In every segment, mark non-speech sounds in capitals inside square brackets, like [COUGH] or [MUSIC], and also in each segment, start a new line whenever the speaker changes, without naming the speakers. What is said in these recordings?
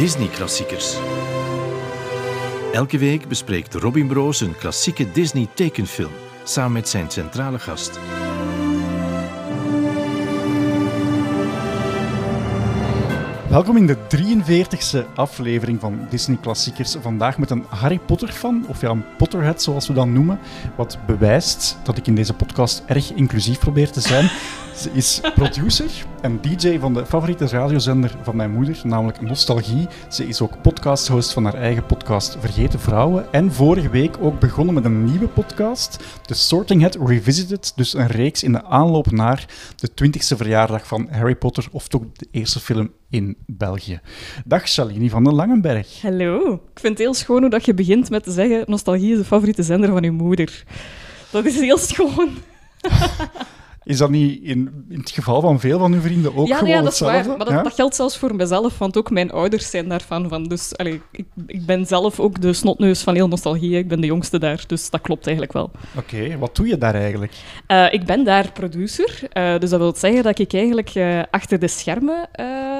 Disney-klassiekers. Elke week bespreekt Robin Broos een klassieke Disney-tekenfilm samen met zijn centrale gast.
Welkom in de 43e aflevering van Disney Klassiekers. Vandaag met een Harry Potter-fan, of ja, een Potterhead zoals we dat noemen. Wat bewijst dat ik in deze podcast erg inclusief probeer te zijn. Ze is producer en DJ van de favoriete radiozender van mijn moeder, namelijk Nostalgie. Ze is ook podcasthost van haar eigen podcast Vergeten Vrouwen. En vorige week ook begonnen met een nieuwe podcast, The Sorting Hat Revisited. Dus een reeks in de aanloop naar de 20e verjaardag van Harry Potter, of toch de eerste film in België. Dag Shalini van den Langenberg.
Hallo. Ik vind het heel schoon hoe dat je begint met te zeggen nostalgie is de favoriete zender van je moeder. Dat is heel schoon. [LAUGHS]
Is dat niet in, in het geval van veel van uw vrienden ook
ja,
gewoon
ja, dat is waar. Maar dat,
Ja?
dat geldt zelfs voor mezelf, want ook mijn ouders zijn daarvan. Van. Dus allee, ik, ik ben zelf ook de snotneus van heel nostalgie. Ik ben de jongste daar, dus dat klopt eigenlijk wel.
Oké, wat doe je daar eigenlijk?
Eh, ik ben daar producer, eh, dus dat wil zeggen dat ik eigenlijk eh, achter de schermen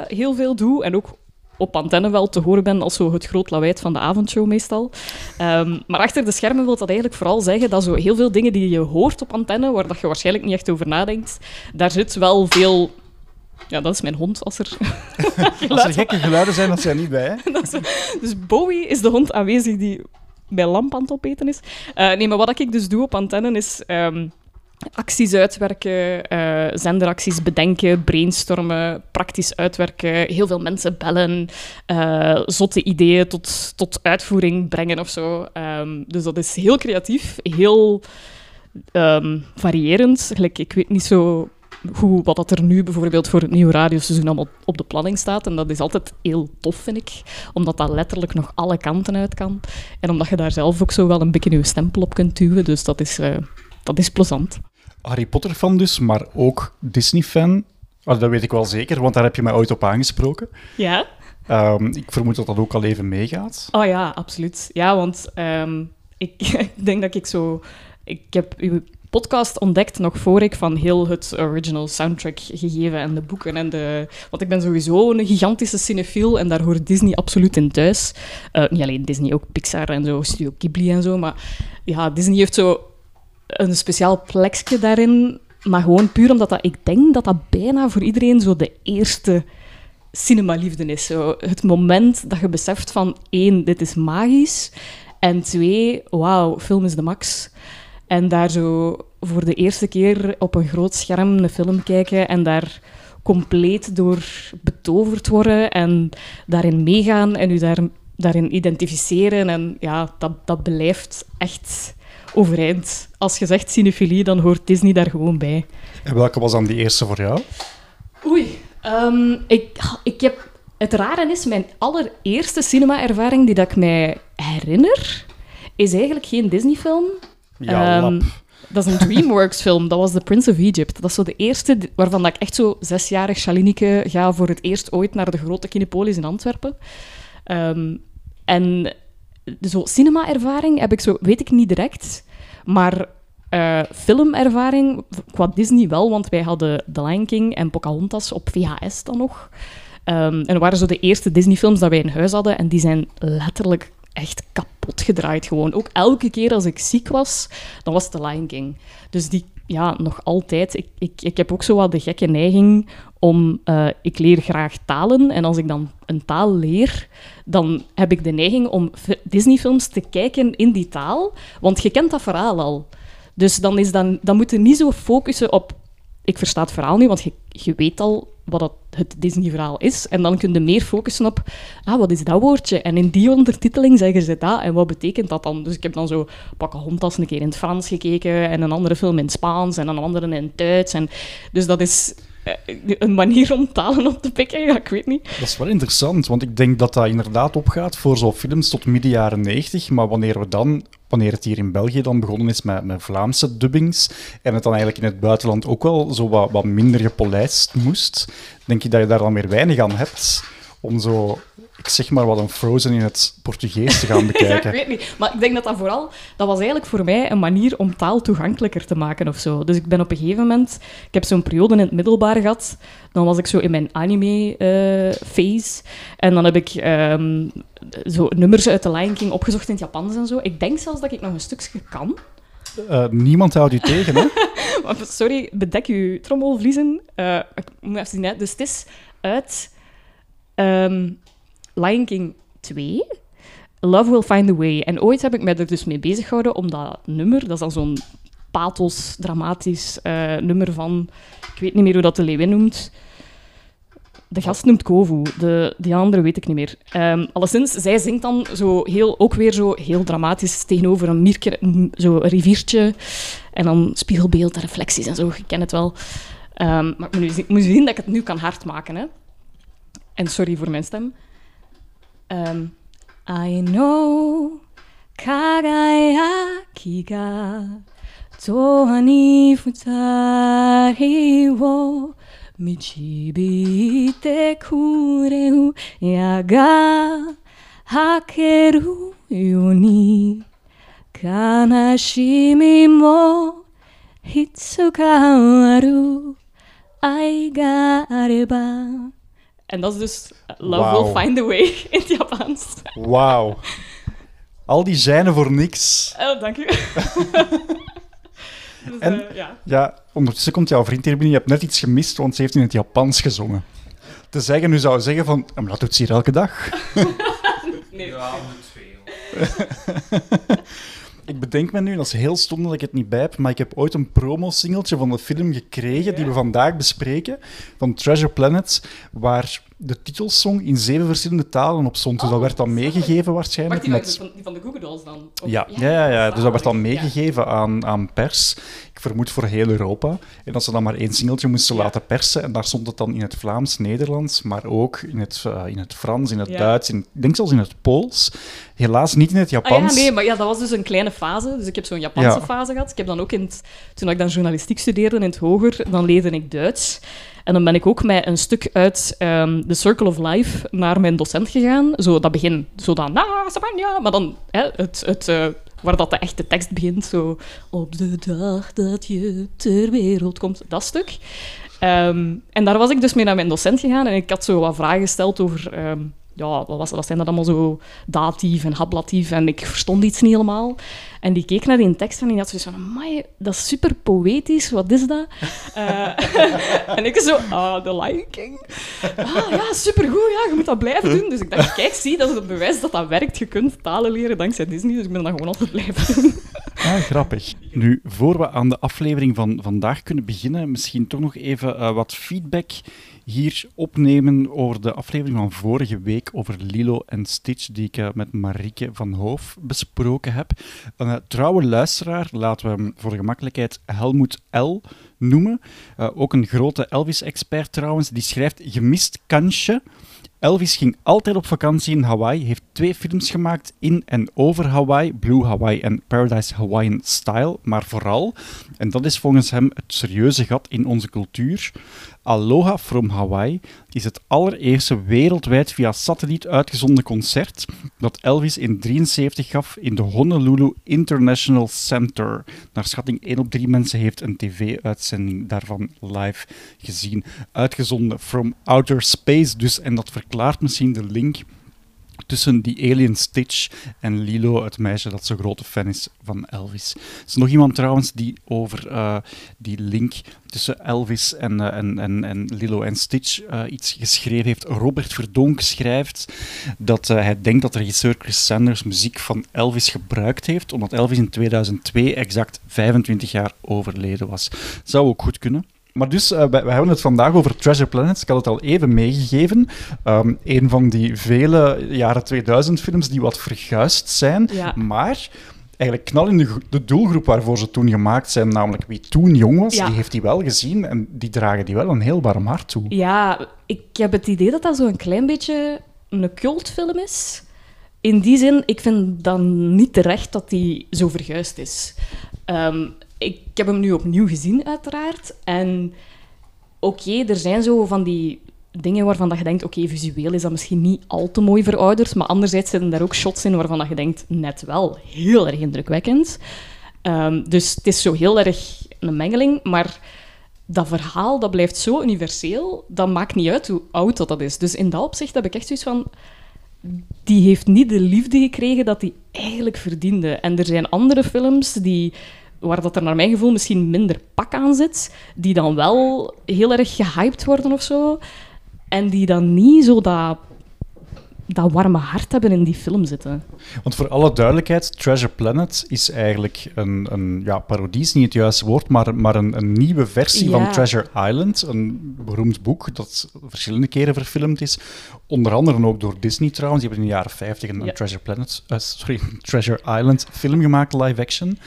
heel veel doe en ook op antenne wel te horen ben als zo het groot lawaait van de avondshow meestal. Ehm, maar achter de schermen wil dat eigenlijk vooral zeggen dat zo heel veel dingen die je hoort op antenne, waar dat je waarschijnlijk niet echt over nadenkt, daar zit wel veel... Ja, dat is mijn hond als er [LAUGHS]
Als er gekke geluiden zijn, dat zijn niet bij. Hè? [LAUGHS]
dus Bowie is de hond aanwezig die mijn lamp aan het opeten is. Eh, nee, maar wat ik dus doe op antenne is ehm, acties uitwerken, eh, zenderacties bedenken, brainstormen, praktisch uitwerken, heel veel mensen bellen, eh, zotte ideeën tot, tot uitvoering brengen of zo. Ehm, dus dat is heel creatief, heel ehm, variërend. Gelijk, ik weet niet zo hoe, wat dat er nu bijvoorbeeld voor het nieuwe radioseizoen allemaal op de planning staat. En dat is altijd heel tof, vind ik. Omdat dat letterlijk nog alle kanten uit kan. En omdat je daar zelf ook zo wel een beetje je stempel op kunt duwen. Dus dat is, eh, dat is plezant.
Harry Potter-fan dus, maar ook Disney-fan. Ah, dat weet ik wel zeker, want daar heb je mij ooit op aangesproken.
Ja?
Ehm, ik vermoed dat dat ook al even meegaat.
Oh ja, absoluut. Ja, want ehm, ik, [LAUGHS] ik denk dat ik zo... Ik heb uw podcast ontdekt nog voor ik van heel het original soundtrack gegeven en de boeken en de... Want ik ben sowieso een gigantische cinefiel en daar hoort Disney absoluut in thuis. Eh, niet alleen Disney, ook Pixar en zo, Studio Ghibli en zo. Maar ja, Disney heeft zo een speciaal plekje daarin. Maar gewoon puur omdat dat, ik denk dat dat bijna voor iedereen zo de eerste cinemaliefde is. Zo het moment dat je beseft van één, dit is magisch. En twee, wauw, film is de max. En daar zo voor de eerste keer op een groot scherm een film kijken en daar compleet door betoverd worden en daarin meegaan en u daar, daarin identificeren. En ja, dat, dat blijft echt overeind. Als je zegt cinefilie, dan hoort Disney daar gewoon bij.
En welke was dan die eerste voor jou?
Oei, ehm, ik, ik heb... Het rare is, mijn allereerste cinema-ervaring die dat ik mij herinner, is eigenlijk geen Disney-film.
Ja,
Ehm. Dat is een DreamWorks-film. Dat was The Prince of Egypt. Dat is zo de eerste waarvan dat ik echt zo zesjarig Shalinike ga voor het eerst ooit naar de grote Kinepolis in Antwerpen. Ehm, en zo cinema-ervaring heb ik zo, weet ik niet direct, maar eh, filmervaring qua Disney wel, want wij hadden The Lion King en Pocahontas op VHS dan nog. Ehm, en dat waren zo de eerste Disney-films dat wij in huis hadden en die zijn letterlijk echt kapot gedraaid gewoon. Ook elke keer als ik ziek was, dan was het The Lion King. Dus die, ja, nog altijd. Ik, ik, ik heb ook zo wat de gekke neiging om... eh, ik leer graag talen en als ik dan een taal leer, dan heb ik de neiging om fi- Disney-films te kijken in die taal, want je kent dat verhaal al. Dus dan, is dan, dan moet je niet zo focussen op... Ik versta het verhaal nu, want je, je weet al wat het, het Disney-verhaal is. En dan kun je meer focussen op, ah, wat is dat woordje? En in die ondertiteling zeggen ze dat, en wat betekent dat dan? Dus ik heb dan zo Pocahontas een keer in het Frans gekeken, en een andere film in het Spaans, en een andere in het Duits. En, dus dat is een manier om talen op te pikken, ik weet niet.
Dat is wel interessant, want ik denk dat dat inderdaad opgaat voor zo'n films tot midden jaren 90. Maar wanneer we dan, wanneer het hier in België dan begonnen is met, met Vlaamse dubbings en het dan eigenlijk in het buitenland ook wel zo wat, wat minder gepolijst moest, denk je dat je daar dan weer weinig aan hebt om zo ik zeg maar wat een Frozen in het Portugees te gaan [LAUGHS]
Ja, ik
bekijken.
weet niet. Maar ik denk dat dat vooral... Dat was eigenlijk voor mij een manier om taal toegankelijker te maken of zo. Dus ik ben op een gegeven moment... Ik heb zo'n periode in het middelbaar gehad. Dan was ik zo in mijn anime-phase. en dan heb ik ehm, zo nummers uit de Lion King opgezocht in het Japans en zo. Ik denk zelfs dat ik nog een stukje kan.
Eh, niemand houdt u tegen, hè? [LAUGHS]
Sorry, bedek uw trommelvliezen. Eh, ik moet even zien, hè. Dus het is uit ehm, Lion King 2. Love Will Find a Way. En ooit heb ik mij er dus mee bezig gehouden om dat nummer, dat is dan zo'n pathos, dramatisch eh, nummer van... Ik weet niet meer hoe dat de Leeuwin noemt. De gast noemt Kovu, de, die andere weet ik niet meer. Ehm alleszins, zij zingt dan zo heel, ook weer zo heel dramatisch tegenover een mierke, zo een riviertje. En dan spiegelbeeld en reflecties en zo, je kent het wel. Ehm, maar ik moet, nu, moet zien dat ik het nu kan hard maken. Hè. En sorry voor mijn stem. Ehm, I know kagayaki ga 永遠に二人を導いてくれる矢が吐けるように悲しみもいつかある愛があれば En dat is dus uh, Love. Will Find a Way [LAUGHS] in het Japans.
Wauw. Al die zijnen voor niks.
Oh, dank u. [LAUGHS] dus,
En-
eh, ja.
Ja, ondertussen komt jouw vriend hier binnen. Je hebt net iets gemist, want ze heeft in het Japans gezongen. Te zeggen, nu zou je zeggen van... "Ja, Maar dat doet ze hier elke dag. [LAUGHS]
Nee.
Ja, moet veel.
Ik bedenk me nu, dat is heel stom dat ik het niet bij heb, maar ik heb ooit een promo-singeltje van de film gekregen die we vandaag bespreken, van Treasure Planet, waar de titelsong in zeven verschillende talen op stond. Dus dat
Oh,
werd dan meegegeven waarschijnlijk.
Die,
met...
van, die van de Google Dolls dan? Of-
Ja, ja, ja, ja, dus dat werd dan meegegeven aan, aan pers. Ik vermoed voor heel Europa. En dat ze dan maar één singeltje moesten
Ja.
laten persen. En daar stond het dan in het Vlaams, Nederlands, maar ook in het, eh, in het Frans, in het. Duits, in, ik denk zelfs in het Pools. Helaas niet in het
Ah
Japans.
ja, nee, maar ja, dat was dus een kleine fase. Dus ik heb zo'n Japanse
Ja.
fase gehad. Ik heb dan ook in het, toen ik dan journalistiek studeerde in het hoger, dan leerde ik Duits. En dan ben ik ook met een stuk uit ehm The Circle of Life naar mijn docent gegaan. Zo dat begin, zo dan, na, Sabanja, maar dan hè, het, het, eh, waar dat de echte tekst begint. Zo, op de dag dat je ter wereld komt. Dat stuk. Ehm, en daar was ik dus mee naar mijn docent gegaan en ik had zo wat vragen gesteld over... ehm, ja, wat, was, wat zijn dat allemaal zo datief en hablatief en ik verstond iets niet helemaal. En die keek naar die tekst en die had zoiets van, amai, dat is super poëtisch, wat is dat? [LAUGHS] Eh, [LAUGHS] en ik zo, ah, The Lion King. Ah, ja, supergoed, ja, je moet dat blijven doen. Dus ik dacht, kijk, zie, dat is het bewijs dat dat werkt. Je kunt talen leren dankzij Disney, dus ik ben dat gewoon altijd blijven doen. [LAUGHS]
Ah, grappig. Nu, voor we aan de aflevering van vandaag kunnen beginnen, misschien toch nog even eh, wat feedback hier opnemen over de aflevering van vorige week over Lilo en Stitch, die ik eh, met Marieke van Hoof besproken heb. Een eh, trouwe luisteraar, laten we hem voor gemakkelijkheid Helmoet L noemen. Eh, ook een grote Elvis-expert trouwens, die schrijft gemist kansje. Elvis ging altijd op vakantie in Hawaii, heeft twee films gemaakt in en over Hawaii, Blue Hawaii en Paradise Hawaiian Style, maar vooral, en dat is volgens hem het serieuze gat in onze cultuur, Aloha from Hawaii is het allereerste wereldwijd via satelliet uitgezonden concert dat Elvis in 73 gaf in de Honolulu International Center. Naar schatting 1 op 3 mensen heeft een tv-uitzending daarvan live gezien. Uitgezonden from outer space dus, en dat verklaart misschien de link tussen die alien Stitch en Lilo, het meisje dat zo'n grote fan is van Elvis. Er is nog iemand trouwens die over eh, die link tussen Elvis en, eh, en, en, en Lilo en Stitch eh, iets geschreven heeft. Robert Verdonk schrijft dat hij denkt dat regisseur Chris Sanders muziek van Elvis gebruikt heeft, omdat Elvis in 2002 exact 25 jaar overleden was. Zou ook goed kunnen. Maar dus, eh, wij, wij hebben het vandaag over Treasure Planet. Ik had het al even meegegeven. Ehm, een van die vele jaren 2000 films die wat verguisd zijn.
Ja.
Maar eigenlijk knal in de, gro- de doelgroep waarvoor ze toen gemaakt zijn, namelijk wie toen jong was,
Ja.
die heeft die wel gezien en die dragen die wel een heel warm hart toe.
Ja, ik heb het idee dat dat zo'n klein beetje een cultfilm is. In die zin, ik vind dan niet terecht dat die zo verguisd is. Ehm, ik heb hem nu opnieuw gezien, uiteraard. En oké, er zijn zo van die dingen waarvan dat je denkt, oké, visueel is dat misschien niet al te mooi verouderd, maar anderzijds zitten daar ook shots in waarvan dat je denkt, net wel, heel erg indrukwekkend. Ehm, dus het is zo heel erg een mengeling, maar dat verhaal dat blijft zo universeel, dat maakt niet uit hoe oud dat, dat is. Dus in dat opzicht heb ik echt zoiets van... Die heeft niet de liefde gekregen dat hij eigenlijk verdiende. En er zijn andere films die, waar dat er naar mijn gevoel misschien minder pak aan zit, die dan wel heel erg gehyped worden of zo. En die dan niet zo dat, dat warme hart hebben in die film zitten.
Want voor alle duidelijkheid, Treasure Planet is eigenlijk een, een ja, parodie, is niet het juiste woord, maar, maar een, een nieuwe versie
Ja.
van Treasure Island. Een beroemd boek dat verschillende keren verfilmd is. Onder andere ook door Disney trouwens. Die hebben in de jaren 50 een,
Ja.
Treasure Planet, eh, sorry, Treasure Island film gemaakt, live action.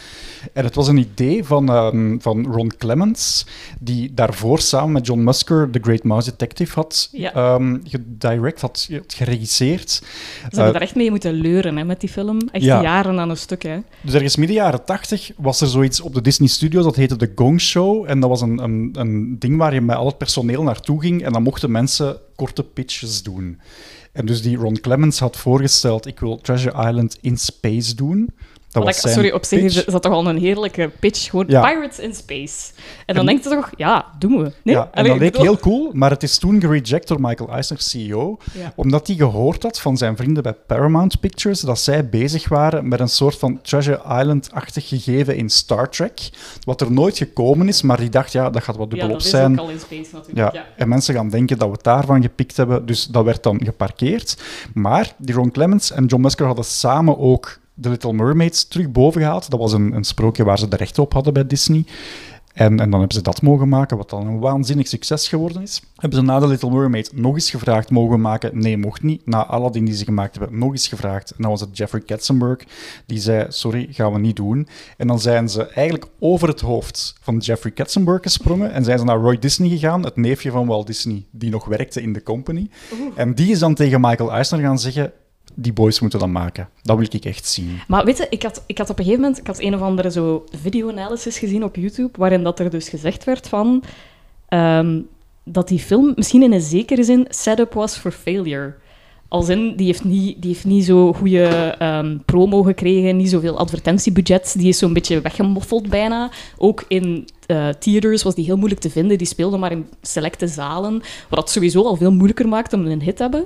En het was een idee van, ehm, van Ron Clements, die daarvoor samen met John Musker The Great Mouse Detective had
Ja.
ehm, gedirect, had, had geregisseerd.
Ze hebben
Eh,
daar echt mee moeten leuren hè, met die film. Echt
Ja.
jaren aan een stuk. Hè.
Dus ergens midden jaren 80 was er zoiets op de Disney Studios, dat heette de Gong Show. En dat was een, een, een ding waar je met al het personeel naartoe ging en dan mochten mensen korte pitches doen. En dus die Ron Clements had voorgesteld, ik wil Treasure Island in space doen. Dat was
ik-
zijn
sorry, op zich
pitch.
is dat toch al een heerlijke pitch. Gewoon
Ja.
Pirates in Space. En dan
En-
denk je toch, ja, doen we. Nee?
ja, en
Allee,
dat leek
bedoel-
heel cool, maar het is toen gereject door Michael Eisner, CEO,
Ja.
omdat hij gehoord had van zijn vrienden bij Paramount Pictures dat zij bezig waren met een soort van Treasure Island-achtig gegeven in Star Trek, wat er nooit gekomen is, maar die dacht, ja, dat gaat wat
Ja,
dubbelop
dat is
zijn.
ook al in Space natuurlijk.
Ja,
Ja.
en mensen gaan denken dat we het daarvan gepikt hebben, dus dat werd dan geparkeerd. Maar die Ron Clements en John Musker hadden samen ook The Little Mermaids terug boven gehaald. Dat was een, een sprookje waar ze de rechten op hadden bij Disney. En, en dan hebben ze dat mogen maken, wat dan een waanzinnig succes geworden is. Hebben ze na The Little Mermaid nog eens gevraagd, mogen maken? Nee, mocht niet. Na Aladdin die ze gemaakt hebben, nog eens gevraagd. En dan was het Jeffrey Katzenberg, die zei, sorry, gaan we niet doen. En dan zijn ze eigenlijk over het hoofd van Jeffrey Katzenberg gesprongen en zijn ze naar Roy Disney gegaan, het neefje van Walt Disney, die nog werkte in de company. En die is dan tegen Michael Eisner gaan zeggen, die boys moeten dat maken. Dat wil ik echt zien.
Maar weet je, ik had, ik had op een gegeven moment ik had een of andere zo video-analysis gezien op YouTube, waarin dat er dus gezegd werd van ehm, dat die film misschien in een zekere zin setup was for failure. Als in, die heeft niet, die heeft niet zo goede ehm, promo gekregen, niet zoveel advertentiebudget. Die is zo'n beetje weggemoffeld bijna. Ook in eh, theaters was die heel moeilijk te vinden. Die speelde maar in selecte zalen, wat dat sowieso al veel moeilijker maakt om een hit te hebben.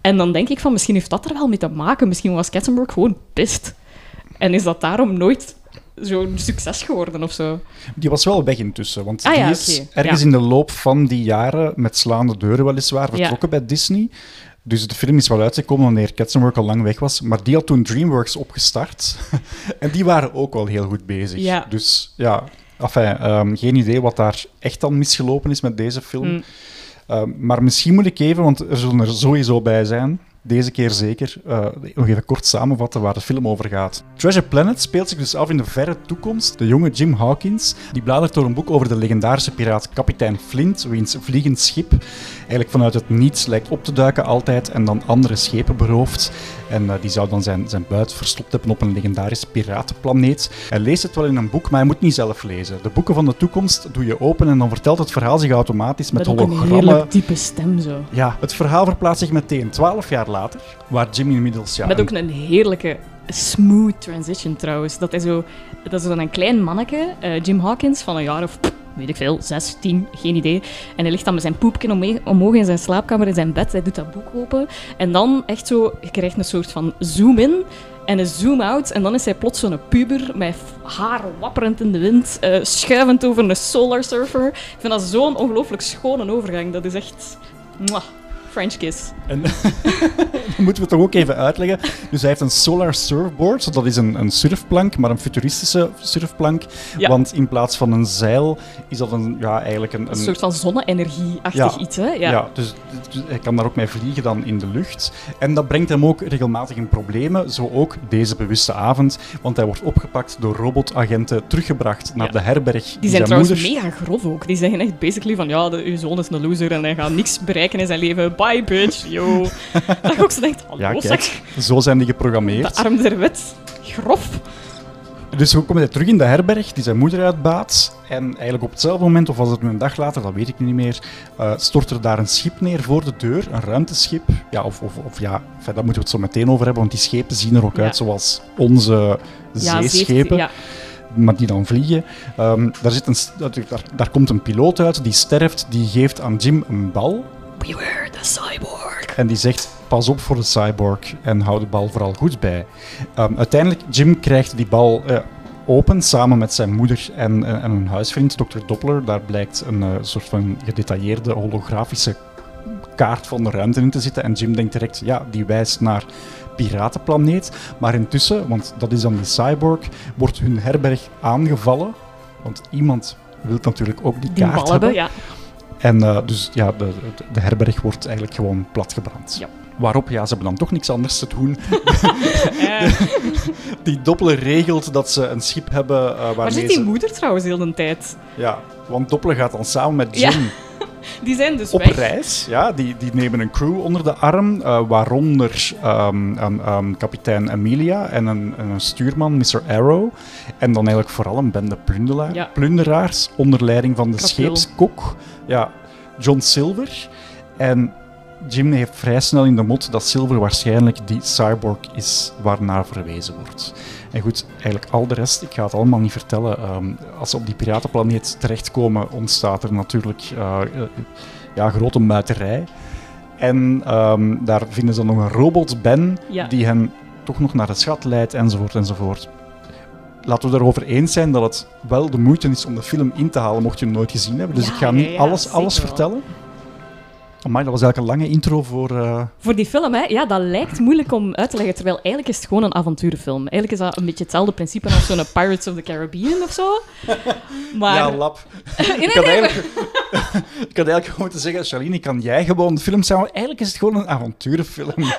En dan denk ik van, misschien heeft dat er wel mee te maken. Misschien was Katzenberg gewoon pist. En is dat daarom nooit zo'n succes geworden of zo?
Die was wel weg intussen, want
Ah
die
ja,
is ergens
ja.
in de loop van die jaren met slaande deuren weliswaar vertrokken bij Disney. Dus de film is wel uitgekomen wanneer Katzenberg al lang weg was, maar die had toen DreamWorks opgestart. [LAUGHS] en die waren ook wel heel goed bezig.
Ja.
Dus ja, enfin, ehm, geen idee wat daar echt dan misgelopen is met deze film.
Mm.
Ehm, maar misschien moet ik even, want er zullen er sowieso bij zijn, deze keer zeker, eh, nog even kort samenvatten waar de film over gaat. Treasure Planet speelt zich dus af in de verre toekomst. De jonge Jim Hawkins die bladert door een boek over de legendarische piraat kapitein Flint, wiens vliegend schip eigenlijk vanuit het niets lijkt op te duiken altijd en dan andere schepen berooft. En eh, die zou dan zijn, zijn buit verstopt hebben op een legendarische piratenplaneet. Hij leest het wel in een boek, maar hij moet niet zelf lezen. De boeken van de toekomst doe je open en dan vertelt het verhaal zich automatisch met
ook een
hologrammen.
heerlijk diepe stem zo.
Ja, het verhaal verplaatst zich meteen 12 jaar later, waar Jim inmiddels ja,
Met ook een heerlijke smooth transition trouwens. Dat is zo, dat is dan een klein manneke, eh, Jim Hawkins, van een jaar of weet ik veel, zes, tien, geen idee. En hij ligt dan met zijn ome- omhoog in zijn slaapkamer in zijn bed. Hij doet dat boek open. En dan echt zo, je krijgt een soort van zoom-in en een zoom-out. En dan is hij plots zo'n puber met haar wapperend in de wind, eh, schuivend over een solar surfer. Ik vind dat zo'n ongelooflijk schone overgang. Dat is echt... mwah, French kiss.
En [LAUGHS] dan moeten we toch ook even uitleggen. Dus hij heeft een solar surfboard. Dat is een, een surfplank, maar een futuristische surfplank.
Ja.
Want in plaats van een zeil is dat een, ja, eigenlijk een...
Een soort van zonne-energie-achtig
Ja.
iets, hè?
Ja, dus, dus hij kan daar ook mee vliegen dan in de lucht. En dat brengt hem ook regelmatig in problemen, zo ook deze bewuste avond. Want hij wordt opgepakt door robotagenten, teruggebracht naar
Ja.
de herberg
Die zijn
zijn
trouwens
moeder...
mega grof ook. Die zeggen echt basically van, ja, de, uw zoon is een loser en hij gaat niks bereiken in zijn leven. Bye, bitch, yo. [LAUGHS] dat je ook zo denkt, hallo,
Ja,
zeg,
kijk, zo zijn die geprogrammeerd.
de arm der wet. Grof.
Dus we komen terug in de herberg die zijn moeder uitbaat. En eigenlijk op hetzelfde moment, of was het een dag later, dat weet ik niet meer, eh, stort er daar een schip neer voor de deur. Een ruimteschip. Ja, of, of, of ja, enfin, daar moeten we het zo meteen over hebben, want die schepen zien er ook
Ja.
uit zoals onze
Ja,
zeeschepen.
Ja.
maar die dan vliegen. Ehm, daar, zit een, daar komt een piloot uit, die sterft, die geeft aan Jim een bal.
Beware the cyborg.
En die zegt, pas op voor de cyborg en hou de bal vooral goed bij. Ehm, uiteindelijk, Jim krijgt die bal eh, open samen met zijn moeder en, en, en een huisvriend, Dr. Doppler. Daar blijkt een eh, soort van gedetailleerde holografische kaart van de ruimte in te zitten. En Jim denkt direct, ja, die wijst naar Piratenplaneet. Maar intussen, want dat is dan die cyborg, wordt hun herberg aangevallen. Want iemand wil natuurlijk ook die,
Die
kaart
bal hebben, ja.
En eh, dus ja, de, de, herberg wordt eigenlijk gewoon platgebrand.
Ja.
Waarop, ja, ze hebben dan toch niks anders te doen. [LAUGHS]
Eh, [LAUGHS]
Die Doppler regelt dat ze een schip hebben eh
waar
waarmee
zit die
ze...
moeder trouwens heel de tijd?
Ja, want Doppler gaat dan samen met
Ja,
Jim [LAUGHS]
Die zijn dus
op
weg.
reis. Ja, die, die nemen een crew onder de arm, eh, waaronder ehm, een, ehm, kapitein Emilia en een, en een stuurman, Mr. Arrow. En dan eigenlijk vooral een bende
Ja.
plunderaars onder leiding van de scheepskok, ja, John Silver. En Jim heeft vrij snel in de mot dat Silver waarschijnlijk die cyborg is waarnaar verwezen wordt. En goed, eigenlijk al de rest, ik ga het allemaal niet vertellen. ehm, als ze op die piratenplaneet terechtkomen, ontstaat er natuurlijk eh, eh, ja, grote muiterij. En ehm, daar vinden ze nog een robot, Ben,
Ja.
die hen toch nog naar de schat leidt, enzovoort, enzovoort. Laten we erover eens zijn dat het wel de moeite is om de film in te halen, mocht je hem nooit gezien hebben. Dus
Ja,
ik ga niet alles, alles
wel.
Amai, dat was eigenlijk een lange intro voor... eh,
Voor die film, hè, ja, dat lijkt moeilijk om uit te leggen, terwijl eigenlijk is het gewoon een avonturenfilm. Eigenlijk is dat een beetje hetzelfde principe als zo'n Pirates of the Caribbean of zo. Maar...
Ja, lap. [LAUGHS] Ik had, eigenlijk, [LAUGHS] ik had eigenlijk gewoon moeten zeggen, Charlene, kan jij gewoon de film zijn? Eigenlijk is het gewoon een avonturenfilm. [LAUGHS]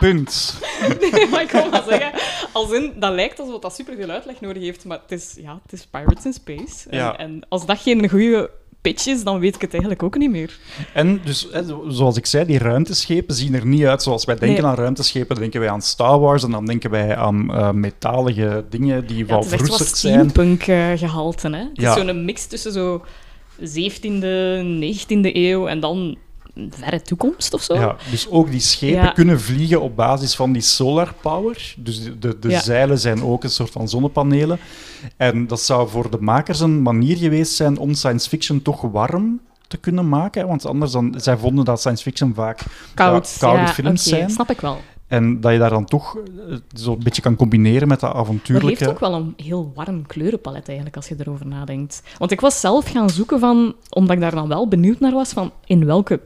Punt.
Nee, maar ik wil maar zeggen, als in, dat lijkt alsof dat superveel uitleg nodig heeft, maar het is, ja, het is Pirates in Space. En,
Ja.
en als dat geen goede pitch is, dan weet ik het eigenlijk ook niet meer.
En dus, zoals ik zei, die ruimteschepen zien er niet uit zoals wij denken
Nee.
aan ruimteschepen. Dan denken wij aan Star Wars en dan denken wij aan eh, metalige dingen die
Ja,
wel
het is echt wat
verroesterd zijn.
steampunk eh, gehalte. Hè? Het
Ja.
is zo'n mix tussen zo 17e, 19e eeuw en dan verre toekomst of zo.
Ja, dus ook die schepen
Ja.
kunnen vliegen op basis van die solar power. Dus de, de, de
Ja.
zeilen zijn ook een soort van zonnepanelen. En dat zou voor de makers een manier geweest zijn om science fiction toch warm te kunnen maken. Want anders dan, zij vonden dat science fiction vaak
Koud.
koude
ja,
films
oké,
zijn.
snap ik wel.
En dat je daar dan toch eh, zo'n beetje kan combineren met dat
Maar
avontuurlijke...
heeft ook wel een heel warm kleurenpalet eigenlijk, als je erover nadenkt. Want ik was zelf gaan zoeken van, omdat ik daar dan wel benieuwd naar was, van in welke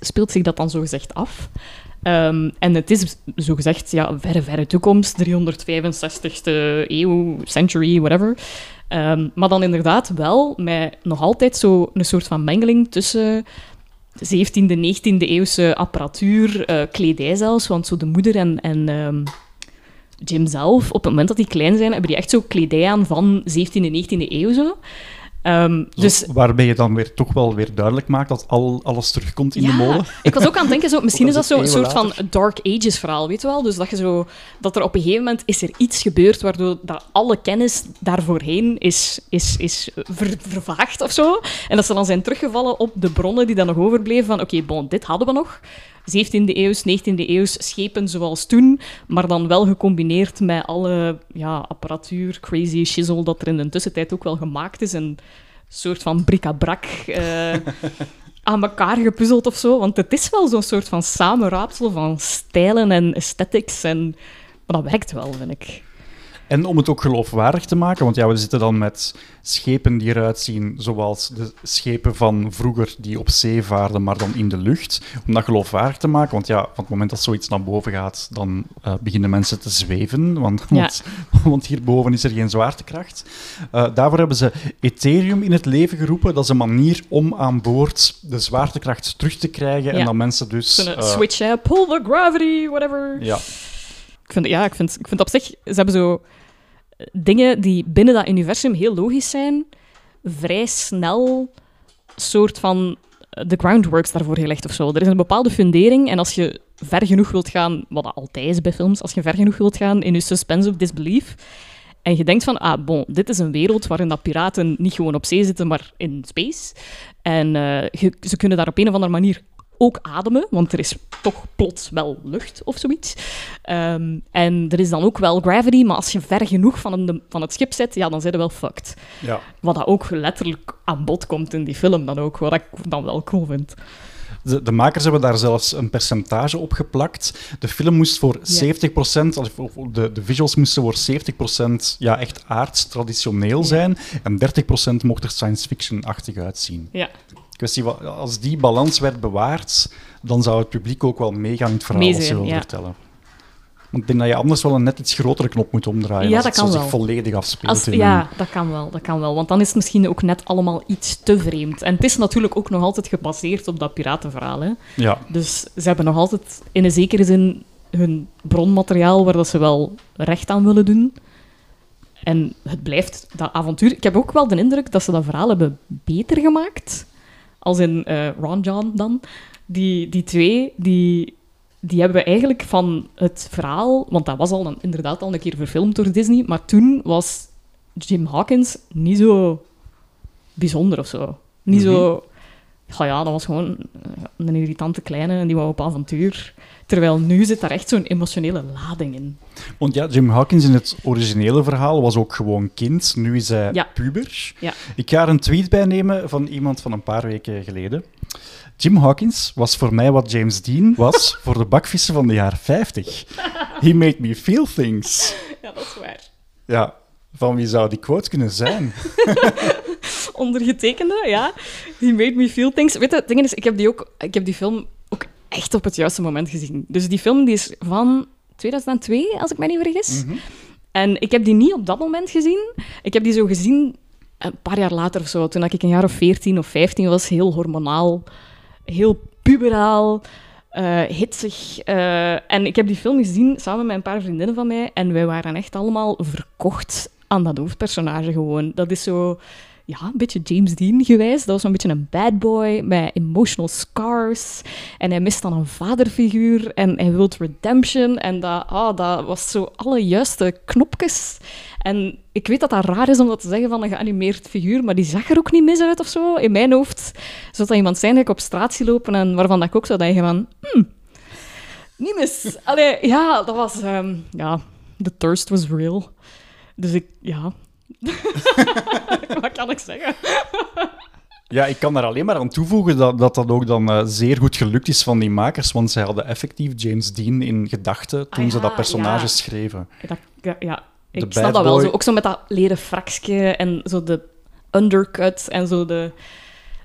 speelt zich dat dan zogezegd af? Ehm, en het is zogezegd, ja, verre, verre toekomst, 365ste eeuw, century, whatever. Ehm, maar dan inderdaad wel met nog altijd zo een soort van mengeling tussen 17e, 19e eeuwse apparatuur, eh, kledij zelfs, want zo de moeder en, en ehm, Jim zelf, op het moment dat die klein zijn, hebben die echt zo kledij aan van 17e, 19e eeuw zo. Ehm, dus
Waarbij je dan weer toch wel weer duidelijk maakt dat al, alles terugkomt in de molen.
ik was ook aan het denken, zo, [LAUGHS] misschien is dat
al is
zo een
het
soort van Dark Ages verhaal, weet je wel? Dus dat, je zo, dat er op een gegeven moment is er iets gebeurd waardoor dat alle kennis daarvoorheen is, is, is ver- vervaagd of zo. En dat ze dan zijn teruggevallen op de bronnen die dan nog overbleven van oké, bon, dit hadden we nog. 17e eeuws, 19e eeuws schepen zoals toen, maar dan wel gecombineerd met alle ja, apparatuur, crazy shizzle dat er in de tussentijd ook wel gemaakt is. En een soort van bric-à-brac eh, [LAUGHS] aan elkaar gepuzzeld of zo. Want het is wel zo'n soort van samenraapsel van stijlen en aesthetics. En... Maar dat werkt wel, vind ik.
En om het ook geloofwaardig te maken, want ja, we zitten dan met schepen die eruit zien zoals de schepen van vroeger die op zee vaarden, maar dan in de lucht. Om dat geloofwaardig te maken, want ja, van het moment dat zoiets naar boven gaat, dan eh, beginnen mensen te zweven, want,
Ja.
want, want hierboven is er geen zwaartekracht. Eh, daarvoor hebben ze Ethereum in het leven geroepen. Dat is een manier om aan boord de zwaartekracht terug te krijgen en dat mensen dus...
Zo'n
eh,
switch, hè, pull the gravity, whatever.
ja.
Ik vind, ja, ik vind, ik vind op zich... Ze hebben zo dingen die binnen dat universum heel logisch zijn, vrij snel soort van eh, de groundworks daarvoor gelegd of zo. Er is een bepaalde fundering en als je ver genoeg wilt gaan, wat altijd is bij films, als je ver genoeg wilt gaan in je suspense of disbelief, En je denkt van, ah, bon, dit is een wereld waarin dat piraten niet gewoon op zee zitten, maar in space. En eh, ze kunnen daar op een of andere manier ook ademen, want er is toch plots wel lucht of zoiets. Ehm, en er is dan ook wel gravity, maar als je ver genoeg van, een, van het schip zit, ja, dan zijn je wel fucked.
Ja.
Wat dat ook letterlijk aan bod komt in die film dan ook, wat ik dan wel cool vind.
De, de makers hebben daar zelfs een percentage op geplakt. De film moest voor 70%, of of de, de visuals moesten voor 70% ja, echt aards, traditioneel zijn. En 30% mocht er science fiction-achtig uitzien.
Ja,
Kwestie als die balans werd bewaard, dan zou het publiek ook wel meegaan in het verhaal als je
zijn,
wil
ja.
vertellen. Want ik denk dat je anders wel een net iets grotere knop moet omdraaien
Ja,
als
dat
het zo
kan
zich
wel.
volledig afspeelt.
Als,
in
ja, dat kan wel, dat kan wel. Want dan is het misschien ook net allemaal iets te vreemd. En het is natuurlijk ook nog altijd gebaseerd op dat piratenverhaal. Hè?
ja.
Dus ze hebben nog altijd in een zekere zin hun bronmateriaal waar dat ze wel recht aan willen doen. En het blijft dat avontuur. Ik heb ook wel de indruk dat ze dat verhaal hebben beter gemaakt. Als in eh, Ron John dan. Die, die twee, die, die hebben we eigenlijk van het verhaal... Want dat was al een, inderdaad al een keer verfilmd door Disney. Maar toen was Jim Hawkins niet zo bijzonder of zo. Niet zo... Ja, ja, dat was gewoon een irritante kleine en die wou op avontuur. Terwijl nu zit daar echt zo'n emotionele lading in.
Want ja, Jim Hawkins in het originele verhaal was ook gewoon kind. Nu is hij
Ja.
puber.
Ja.
Ik ga er een tweet bij nemen van iemand van een paar weken geleden. Jim Hawkins was voor mij wat James Dean was [LAUGHS] voor de bakvissen van de jaren 50. He made me feel things.
Ja, dat is waar.
Ja, van wie zou die quote kunnen zijn? [LAUGHS]
Ondergetekende, ja. He made me feel things. Weet je, het ding is, ik heb die, ook, ik heb die film ook echt op het juiste moment gezien. Dus die film die is van 2002, als ik me niet vergis. En ik heb die niet op dat moment gezien. Ik heb die zo gezien een paar jaar later of zo, toen ik een jaar of 14 of 15 was, heel hormonaal, heel puberaal, eh, hitsig. eh, en ik heb die film gezien samen met een paar vriendinnen van mij en wij waren echt allemaal verkocht aan dat hoofdpersonage gewoon. Dat is zo, ja, een beetje James Dean gewijs. Dat was zo'n beetje een bad boy met emotional scars. En hij mist dan een vaderfiguur en hij wil redemption. En dat, ah, dat was zo alle juiste knopjes. En ik weet dat dat raar is om dat te zeggen van een geanimeerd figuur, maar die zag er ook niet mis uit of zo. In mijn hoofd zou dat iemand zijn ik op straat zie lopen en waarvan ik ook zou denken van... Hmm, niet mis. Allee, ja, dat was... ehm, ja, the thirst was real. Dus ik... Ja... [LAUGHS] Wat kan ik zeggen? [LAUGHS]
Ja, ik kan daar alleen maar aan toevoegen dat dat, dat ook dan eh, zeer goed gelukt is van die makers, want zij hadden effectief James Dean in gedachten toen
Ah
ze dat personage
ja.
schreven.
Dat, ja, ja,
De
ik
bad
snap dat wel. Zo, ook zo met dat leren frakje en zo de undercut en zo, de,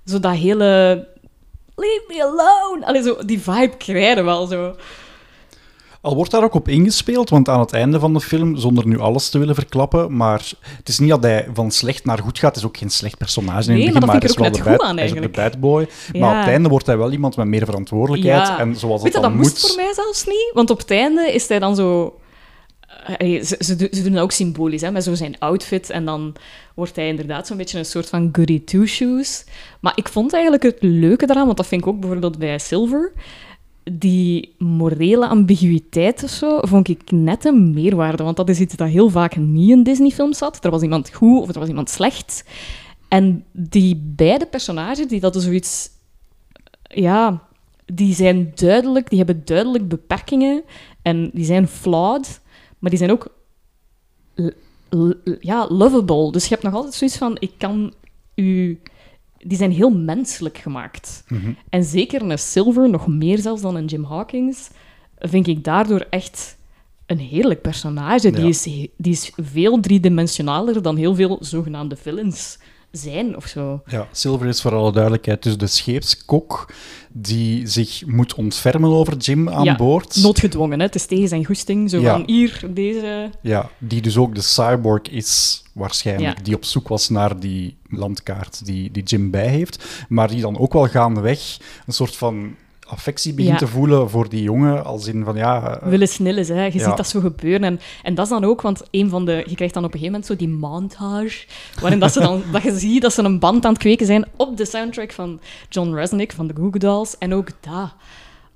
zo dat hele... Leave me alone! Allee, zo, die vibe krijgen wel zo.
Al wordt daar ook op ingespeeld, want aan het einde van de film, zonder nu alles te willen verklappen, maar het is niet dat hij van slecht naar goed gaat. Het is ook geen slecht personage in
Nee,
het
maar dat vind
maar
ik
hij is
ook
wel de
goed
bad,
aan,
hij is ook de
eigenlijk.
bad boy. Maar op het einde wordt hij wel iemand met meer verantwoordelijkheid.
Ja.
En zoals
Weet
het
je,
dan
dat
moet...
moest voor mij zelfs niet. Want op het einde is hij dan zo... Ze, ze doen dat ook symbolisch, hè, met zo zijn outfit. En dan wordt hij inderdaad zo'n beetje een soort van goody two-shoes. Maar ik vond eigenlijk het leuke daaraan, want dat vind ik ook bijvoorbeeld bij Silver... Die morele ambiguïteit of zo, vond ik net een meerwaarde. Want dat is iets dat heel vaak niet in Disney-films zat. Er was iemand goed of er was iemand slecht. En die beide personages, die dat zoiets... Ja, die zijn duidelijk, die hebben duidelijk beperkingen en die zijn flawed, maar die zijn ook ja, lovable. Dus je hebt nog altijd zoiets van, ik kan u... Die zijn heel menselijk gemaakt.
Mhm.
En zeker een Silver, nog meer zelfs dan een Jim Hawkins, vind ik daardoor echt een heerlijk personage. Die,
Ja.
is, die is veel driedimensionaler dan heel veel zogenaamde villains zijn of zo.
Ja, Silver is voor alle duidelijkheid dus de scheepskok die zich moet ontfermen over Jim aan
Ja,
boord.
Noodgedwongen, hè? het is tegen zijn goesting. Zo
Ja.
van, hier, deze...
Ja, die dus ook de cyborg is, waarschijnlijk.
Ja.
Die op zoek was naar die landkaart die, die Jim bij heeft. Maar die dan ook wel gaandeweg een soort van affectie begint
Ja.
te voelen voor die jongen. Als in van ja. eh,
willen snillen. Hè. Je
Ja.
ziet dat zo gebeuren. En, en dat is dan ook, want een van de, je krijgt dan op een gegeven moment zo die montage, waarin dat, ze dan, dat je ziet dat ze een band aan het kweken zijn op de soundtrack van John Resnick van de Goo Goo Dolls. En ook dat.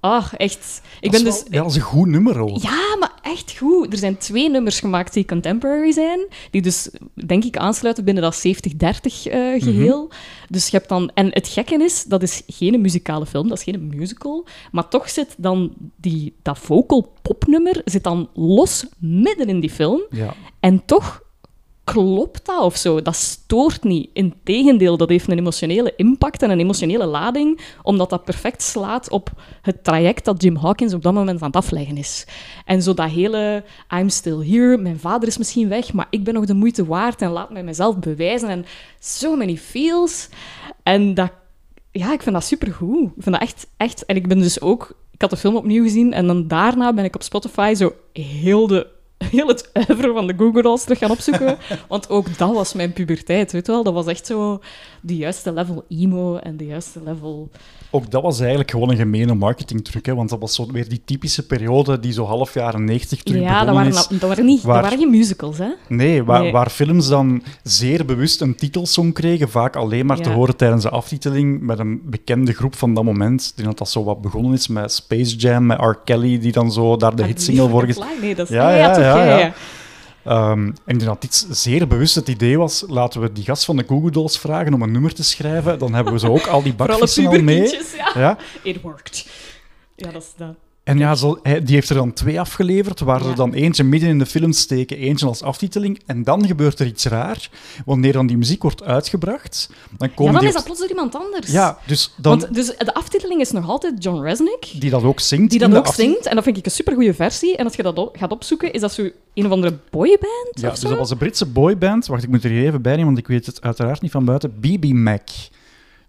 Ah, echt. Ik
Dat
ben
is
dus...
wel- ja, dat is een goed nummer.
Ja, maar echt goed. Er zijn twee nummers gemaakt die contemporary zijn, die dus, denk ik, aansluiten binnen dat 70-30 eh, geheel. Dus je hebt dan... En het gekke is, dat is geen muzikale film, dat is geen musical, maar toch zit dan die, dat vocal popnummer zit dan los midden in die film.
Ja.
En toch klopt dat of zo. Dat stoort niet. Integendeel, dat heeft een emotionele impact en een emotionele lading, omdat dat perfect slaat op het traject dat Jim Hawkins op dat moment aan het afleggen is. En zo dat hele I'm still here, mijn vader is misschien weg, maar ik ben nog de moeite waard en laat mij mezelf bewijzen. En so many feels. En dat, ja, ik vind dat supergoed. Ik vind dat echt, echt... En ik ben dus ook... Ik had de film opnieuw gezien en dan daarna ben ik op Spotify zo heel de heel het uiveren van de Google Dolls terug gaan opzoeken. [LAUGHS] Want ook dat was mijn puberteit, weet je wel. Dat was echt zo de juiste level emo en de juiste level...
Ook dat was eigenlijk gewoon een gemene marketingtruc, hè, want dat was zo weer die typische periode die zo half jaren 90 terug
ja, dat waren,
is.
dat, waren niet,
waar-
dat waren geen musicals, hè.
Nee, waar,
Nee.
waar films dan zeer bewust een titelsong kregen, vaak alleen maar te horen tijdens de aftiteling met een bekende groep van dat moment. Ik denk dat dat zo wat begonnen is met Space Jam, met R. Kelly, die dan zo daar de
Ah,
hitsingle voor...
Nee, dat is...
Ja,
Ja,
ja,
ja,
ja. Ehm, en ik denk dat dit zeer bewust het idee was, laten we die gast van de Google Dolls vragen om een nummer te schrijven, dan hebben we zo ook al die [LAUGHS] bakvissen al mee.
ja.
Ja.
It worked. Ja, dat is dat.
En ja, zo, hij, die heeft er dan twee afgeleverd, waar
Ja.
ze dan eentje midden in de film steken, eentje als aftiteling. En dan gebeurt er iets raar. Wanneer dan die muziek wordt uitgebracht, dan
Ja,
komen
dan
die...
is dat plots door iemand anders.
Ja, dus dan...
Want dus de aftiteling is nog altijd John Resnick.
die dat ook zingt.
Die dan
de
ook zingt. En dat vind ik een supergoeie versie. En als je dat op- gaat opzoeken, is dat zo een of andere boyband
Ja, dus dat was een Britse boyband. Wacht, ik moet er hier even bij nemen, want ik weet het uiteraard niet van buiten. BB Mac.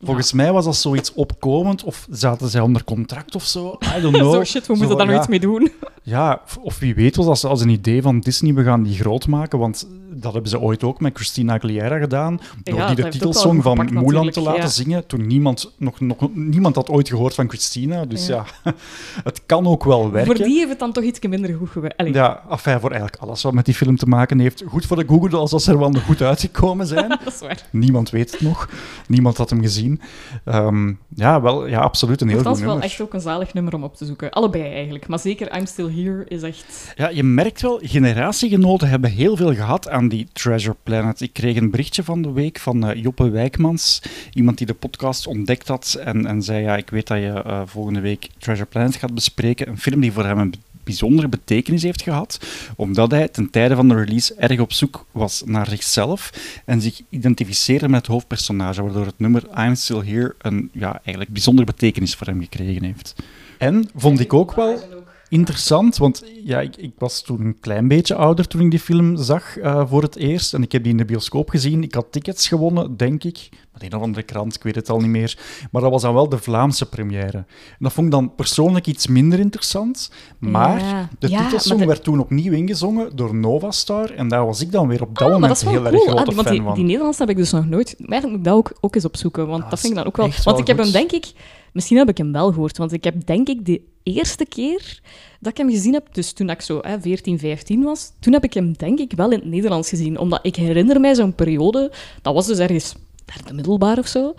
Volgens mij was dat zoiets opkomend, of zaten zij onder contract of zo. I don't [LAUGHS] know.
Zo shit, we moeten daar nou
ja,
iets mee doen.
Ja, of- of wie weet was dat als een idee van Disney, we gaan die groot maken, want dat hebben ze ooit ook met Christina Aguilera gedaan, door
Ja,
die de
dat wel
titelsong van Mulan te laten
ja.
zingen, toen niemand, nog, nog, niemand had ooit gehoord van Christina. Dus ja,
Ja. [LAUGHS]
het kan ook wel werken.
Voor die heeft het dan toch iets minder goed gewerkt.
Ja, enfin, voor eigenlijk alles wat met die film te maken heeft. Goed voor de Google als dat ze er wel nog goed uitgekomen zijn. [LAUGHS]
dat is waar.
Niemand weet het nog. Niemand had hem gezien. Ehm, ja, wel, ja, absoluut een heel
Dat
goed
is wel
nummer.
echt ook een zalig nummer om op te zoeken. Allebei eigenlijk. Maar zeker I'm Still Here is echt...
Ja, je merkt wel, generatiegenoten hebben heel veel gehad aan die Treasure Planet. Ik kreeg een berichtje van de week van eh, Joppe Wijkmans, iemand die de podcast ontdekt had en, en zei, ja, ik weet dat je eh, volgende week Treasure Planet gaat bespreken. Een film die voor hem een bijzondere betekenis heeft gehad, omdat hij ten tijde van de release erg op zoek was naar zichzelf en zich identificeerde met het hoofdpersonage, waardoor het nummer I'm Still Here een ja, eigenlijk bijzondere betekenis voor hem gekregen heeft. En vond ik ook wel interessant, want ja, ik, ik was toen een klein beetje ouder toen ik die film zag eh, voor het eerst. En ik heb die in de bioscoop gezien. Ik had tickets gewonnen, denk ik. Met een of andere krant, ik weet het al niet meer. Maar dat was dan wel de Vlaamse première. En dat vond ik dan persoonlijk iets minder interessant. Maar
Ja.
de titelsong
maar de-
werd toen opnieuw ingezongen door Novastar. En daar was ik dan weer op dat
Ah, maar
moment
dat
heel erg grote
Ah, want
fan
die,
van.
die Nederlandse heb ik dus nog nooit... Maar eigenlijk moet ik dat ook, ook eens opzoeken, want
Ah,
dat vind ik dan ook wel... Want ik heb hem, denk ik... Misschien heb ik hem wel gehoord, want ik heb, denk ik, de eerste keer dat ik hem gezien heb, dus toen ik zo hè, 14, 15 was, toen heb ik hem, denk ik, wel in het Nederlands gezien. Omdat ik herinner mij zo'n periode, dat was dus ergens derde middelbaar of zo.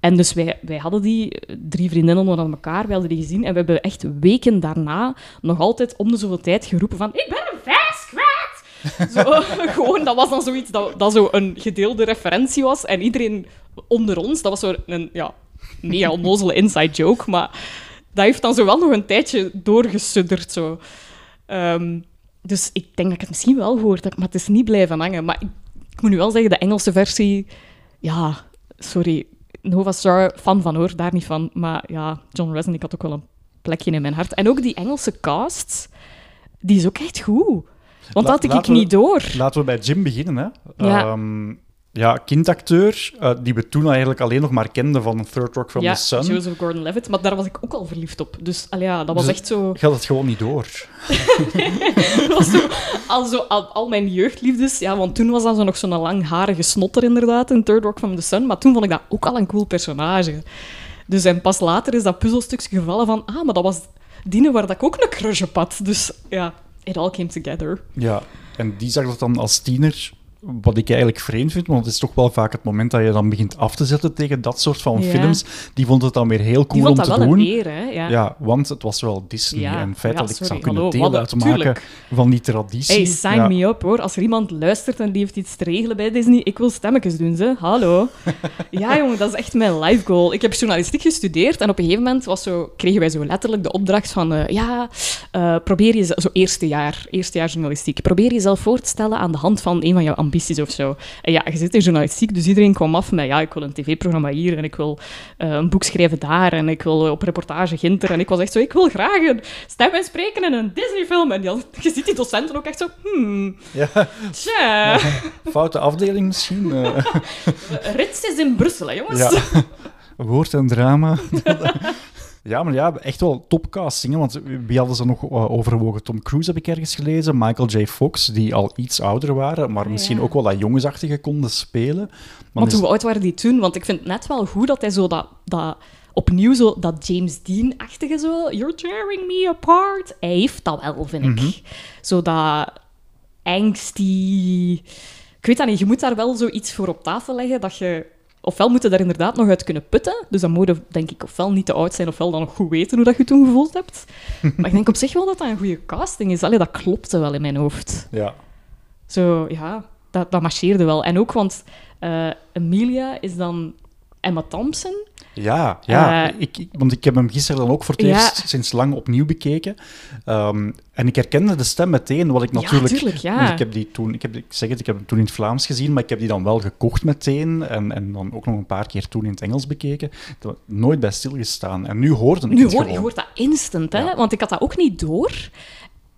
En dus wij, wij hadden die, eh, drie vriendinnen onder elkaar, wij hadden die gezien. En we hebben echt weken daarna nog altijd om de zoveel tijd geroepen van... Ik ben een vijs kwijt! [LAUGHS] Zo, [LAUGHS] gewoon, dat was dan zoiets dat, dat zo een gedeelde referentie was. En iedereen onder ons, dat was zo een ja, mega onnozele inside joke, maar dat heeft dan zo wel nog een tijdje doorgesudderd. Zo. Ehm, dus ik denk dat ik het misschien wel gehoord heb, maar het is niet blijven hangen. Maar ik, ik moet nu wel zeggen, de Engelse versie... Ja, sorry. Nova Star, fan van hoor, daar niet van. Maar ja, John Resnick had ook wel een plekje in mijn hart. En ook die Engelse cast, die is ook echt goed. Want
La-
dat had ik niet door.
Laten we bij Jim beginnen. Hè.
Ja.
Ehm, ja, kindacteur, eh, die we toen eigenlijk alleen nog maar kenden van Third Rock from
ja,
the Sun.
Joseph Gordon-Levitt. Maar daar was ik ook al verliefd op. Dus allee, ja, dat was
Dus-
echt zo...
Gaat het gewoon niet door. [LAUGHS]
Dat was zo, al, zo al, al mijn jeugdliefdes. Ja, want toen was dat zo nog zo'n langharige snotter inderdaad in Third Rock from the Sun. Maar toen vond ik dat ook al een cool personage. Dus en pas later is dat puzzelstukje gevallen van... Ah, maar dat was diene waar dat ik ook een crush op had. Dus ja, it all came together.
Ja, en die zag dat dan als tiener wat ik eigenlijk vreemd vind, want het is toch wel vaak het moment dat je dan begint af te zetten tegen dat soort van
Ja.
films, die vond het dan weer heel cool om te doen.
eer? Ja.
Ja, want het was wel Disney.
Ja.
En het feit dat ik zou kunnen
hallo,
deel uitmaken
tuurlijk.
van die traditie.
Hey, sign me up hoor. Als er iemand luistert en die heeft iets te regelen bij Disney, ik wil stemmetjes doen, ze. Hallo. [LAUGHS] ja, jongen, dat is echt mijn life goal. Ik heb journalistiek gestudeerd en op een gegeven moment was zo, kregen wij zo letterlijk de opdracht van, eh, ja, eh, probeer je, zo eerste jaar, eerste jaar journalistiek, probeer jezelf voor te stellen aan de hand van een van jouw ambities of zo. En ja, je zit in journalistiek, dus iedereen kwam af met, ja, ik wil een tv-programma hier en ik wil eh, een boek schrijven daar en ik wil op reportage Ginter. En ik was echt zo, ik wil graag een stem en spreken in een Disney-film. En had- je ziet die docenten ook echt zo, hmm,
Ja,
tja,
foute afdeling misschien. eh.
Rits is in Brussel, hè, jongens.
ja. Woord en drama. [LAUGHS] ja, maar ja, echt wel topcasting. hè, Want wie hadden ze nog eh, overwogen? Tom Cruise heb ik ergens gelezen. Michael J. Fox, die al iets ouder waren, maar misschien
ja.
ook wel dat jongensachtige konden spelen. Maar
Want hoe oud waren die toen? Want ik vind het net wel goed dat hij zo dat... dat opnieuw zo dat James Dean-achtige zo... You're tearing me apart. Hij heeft dat wel, vind ik.
Mhm.
Zo dat angsty... Ik weet dat niet, je moet daar wel zoiets voor op tafel leggen dat je... Ofwel moet je daar inderdaad nog uit kunnen putten. Dus dan moet je, denk ik, ofwel niet te oud zijn, ofwel dan nog goed weten hoe dat je toen gevoeld hebt. [LAUGHS] maar ik denk op zich wel dat dat een goede casting is. Allee, dat klopte wel in mijn hoofd.
ja.
Zo, ja, dat, dat marcheerde wel. En ook, want eh, Emilia is dan Emma Thompson.
Ja, ja.
Eh,
ik, ik- want ik heb hem gisteren dan ook voor het
Ja.
eerst sinds lang opnieuw bekeken. Ehm, en ik herkende de stem meteen, wat ik
Ja,
natuurlijk...
tuurlijk, ja.
want ik heb die toen, ik, heb, ik zeg het, ik heb hem toen in het Vlaams gezien, maar ik heb die dan wel gekocht meteen. En, en dan ook nog een paar keer toen in het Engels bekeken. Nooit bij stilgestaan. En nu hoorde ik
Nu
het
hoor, je hoort dat instant, hè?
Ja.
Want ik had dat ook niet door.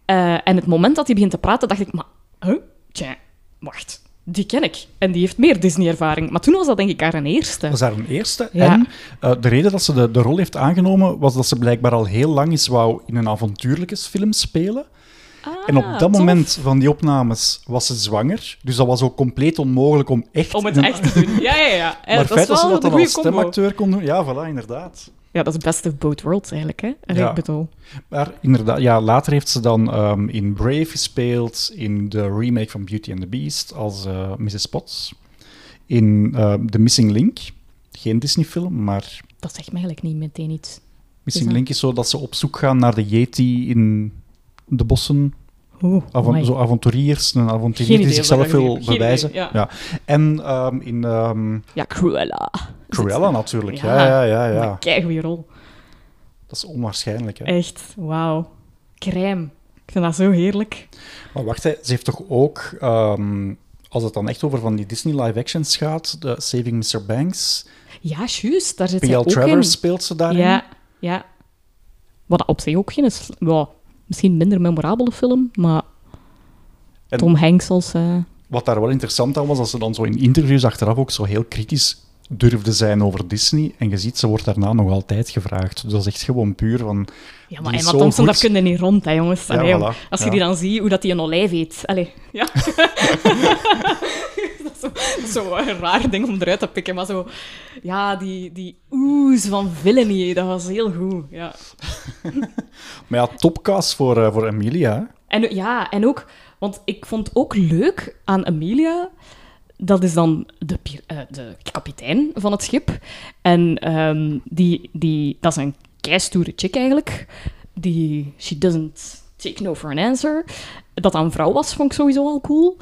Eh, en het moment dat hij begint te praten, dacht ik, maar... Huh? Tja, wacht. Die ken ik. En die heeft meer Disney-ervaring. Maar toen was dat denk ik haar een eerste.
Dat was haar een eerste.
Ja.
En eh, de reden dat ze de, de rol heeft aangenomen, was dat ze blijkbaar al heel lang eens wou in een avontuurlijkesfilm spelen.
Ah,
En op dat
tof.
moment van die opnames was ze zwanger. Dus dat was ook compleet onmogelijk om echt...
Om het echt te doen. Ja, ja, ja. Eh,
Maar het
dat
feit
is
dat ze
wel
dat
een
dan als stemacteur kon doen, ja, voilà, inderdaad.
Ja, dat is best of both worlds eigenlijk, hè? Allee,
Ja.
Ik bedoel...
Maar inderdaad, ja, later heeft ze dan ehm, in Brave gespeeld, in de remake van Beauty and the Beast als eh, Mrs. Potts, in ehm, The Missing Link, geen Disney-film, maar
Dat zegt me eigenlijk niet meteen iets.
Missing Link is zo dat ze op zoek gaan naar de Yeti in de bossen.
Oeh,
zo avonturiers, een avonturier die zichzelf wil bewijzen.
idee, ja.
En ehm, in
Ja, Cruella.
Cruella natuurlijk, ja,
Ja.
ja, ja. ja.
Een rol.
Dat is onwaarschijnlijk, hè.
Echt, wauw. Crème. Ik vind dat zo heerlijk.
Maar wacht, hè, ze heeft toch ook, ehm, als het dan echt over van die Disney live-actions gaat, de Saving Mr. Banks,
Ja, juist. Daar zit
P.L.
ook
Travers
in.
speelt ze daarin.
Ja, ja. Wat op zich ook geen... is- misschien minder memorabele film, maar
En
Tom Hanks als... eh,
wat daar wel interessant aan was, als ze dan zo in interviews achteraf ook zo heel kritisch durfde zijn over Disney. En je ziet, ze wordt daarna nog altijd gevraagd. Dus dat is echt gewoon puur van...
Ja, maar Emma Thompson, daar kun je niet rond, hè, jongens. Allee,
voilà.
Als je
Ja.
die dan ziet, hoe dat die een olijf eet. Allee, ja. [LAUGHS] [LAUGHS] dat, is zo, dat is zo een raar ding om eruit te pikken, maar zo... Ja, die, die oes van villainy, dat was heel goed, ja. [LAUGHS]
Maar ja, topcast voor, eh, voor Emilia.
En ja, en ook... Want ik vond ook leuk aan Emilia... Dat is dan de, eh, de kapitein van het schip. En ehm, die, die, dat is een keistoere chick eigenlijk. Die... She doesn't take no for an answer. Dat dat een vrouw was, vond ik sowieso al cool.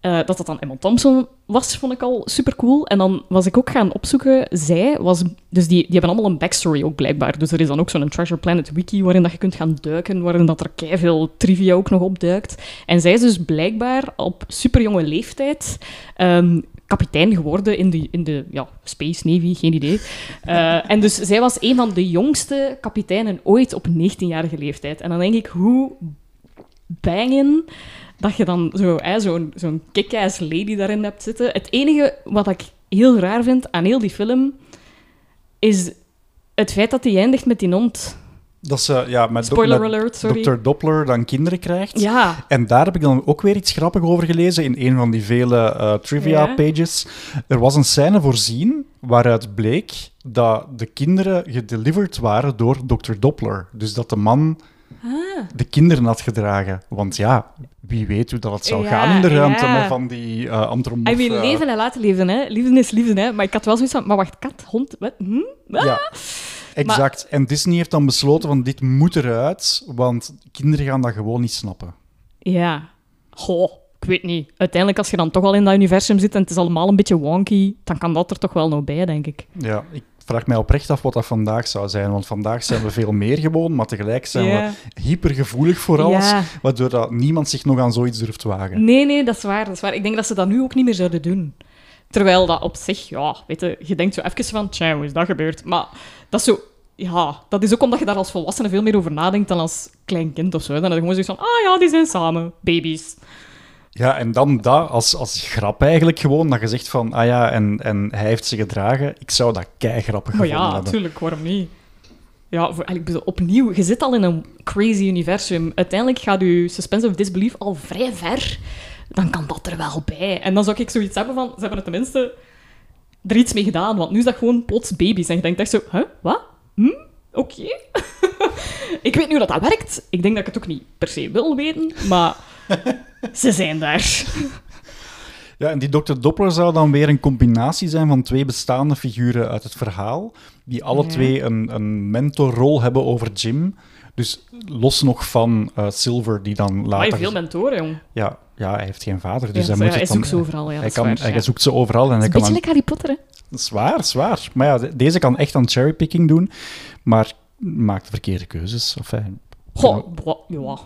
Eh, dat dat dan Emma Thompson was, vond ik al super cool. En dan was ik ook gaan opzoeken. Zij was. Dus die, die hebben allemaal een backstory ook blijkbaar. Dus er is dan ook zo'n Treasure Planet wiki waarin dat je kunt gaan duiken. Waarin dat er veel trivia ook nog opduikt. En zij is dus blijkbaar op super jonge leeftijd. ehm, kapitein geworden in de, in de ja, Space Navy, geen idee. Eh, en dus zij was een van de jongste kapiteinen ooit op 19-jarige leeftijd. En dan denk ik, hoe bangen dat je dan zo, hè, zo'n, zo'n kick-ass lady daarin hebt zitten. Het enige wat ik heel raar vind aan heel die film, is het feit dat hij eindigt met die hond.
Dat ze ja, met,
Spoiler alert, sorry.
Dr. Doppler dan kinderen krijgt.
Ja,
En daar heb ik dan ook weer iets grappigs over gelezen in een van die vele eh,
Ja.
trivia-pages. Er was een scène voorzien waaruit bleek dat de kinderen gedeliverd waren door Dr. Doppler. Dus dat de man
Ah.
de kinderen had gedragen. Want ja, wie weet hoe dat het zou
Ja,
gaan in de ruimte
ja.
met van die uh, antropomorfe...
I mean, leven en laten leven, hè. Liefde is liefde, hè. Maar ik had wel zoiets van, maar wacht, kat, hond, wat? Hm? Ah.
Ja, exact. En Disney heeft dan besloten van dit moet eruit, want kinderen gaan dat gewoon niet snappen.
Ja. Goh, ik weet niet. Uiteindelijk, als je dan toch al in dat universum zit en het is allemaal een beetje wonky, dan kan dat er toch wel nog bij, denk ik.
Ja, ik vraag mij oprecht af wat dat vandaag zou zijn, want vandaag zijn we veel meer gewoon, maar tegelijk zijn we hypergevoelig voor alles,
Ja.
waardoor dat niemand zich nog aan zoiets durft wagen.
Nee, nee, dat is waar, dat is waar. Ik denk dat ze dat nu ook niet meer zouden doen. Terwijl dat op zich, ja, weet je, je denkt zo even van, tja, hoe is dat gebeurd? Maar dat is zo... Ja, dat is ook omdat je daar als volwassene veel meer over nadenkt dan als klein kind of zo. Dan heb je gewoon zoiets van, ah ja, die zijn samen, baby's.
Ja, en dan dat als, als grap eigenlijk gewoon, dat je zegt van, ah ja, en, en hij heeft ze gedragen, ik zou dat kei grappig
Maar
gevonden
ja,
hebben.
natuurlijk, waarom niet? Ja, voor, ik bedoel, opnieuw, je zit al in een crazy universum. Uiteindelijk gaat je suspense of disbelief al vrij ver. Dan kan dat er wel bij. En dan zou ik zoiets hebben van, ze hebben er tenminste er iets mee gedaan. Want nu is dat gewoon plots baby's. En je denkt echt zo, huh, wat? Hm? Oké. [LAUGHS] ik weet nu hoe dat, dat werkt. Ik denk dat ik het ook niet per se wil weten, maar [LAUGHS] ze zijn daar.
Ja, en die Dr. Doppler zou dan weer een combinatie zijn van twee bestaande figuren uit het verhaal, die alle
Ja.
twee een, een mentorrol hebben over Jim. Dus los nog van eh, Silver, die dan
Maar
later...
veel mentoren, jong.
ja, ja, hij heeft geen vader, dus
Ja,
hij moet
hij
het
zoekt ze overal, ja,
hij, kan,
waar,
hij zoekt ze overal en hij kan...
beetje
aan-
like Harry Potter, hè?
Zwaar, zwaar. Maar ja, de- deze kan echt aan cherrypicking doen, maar maakt verkeerde keuzes. Of.
Goh, ja.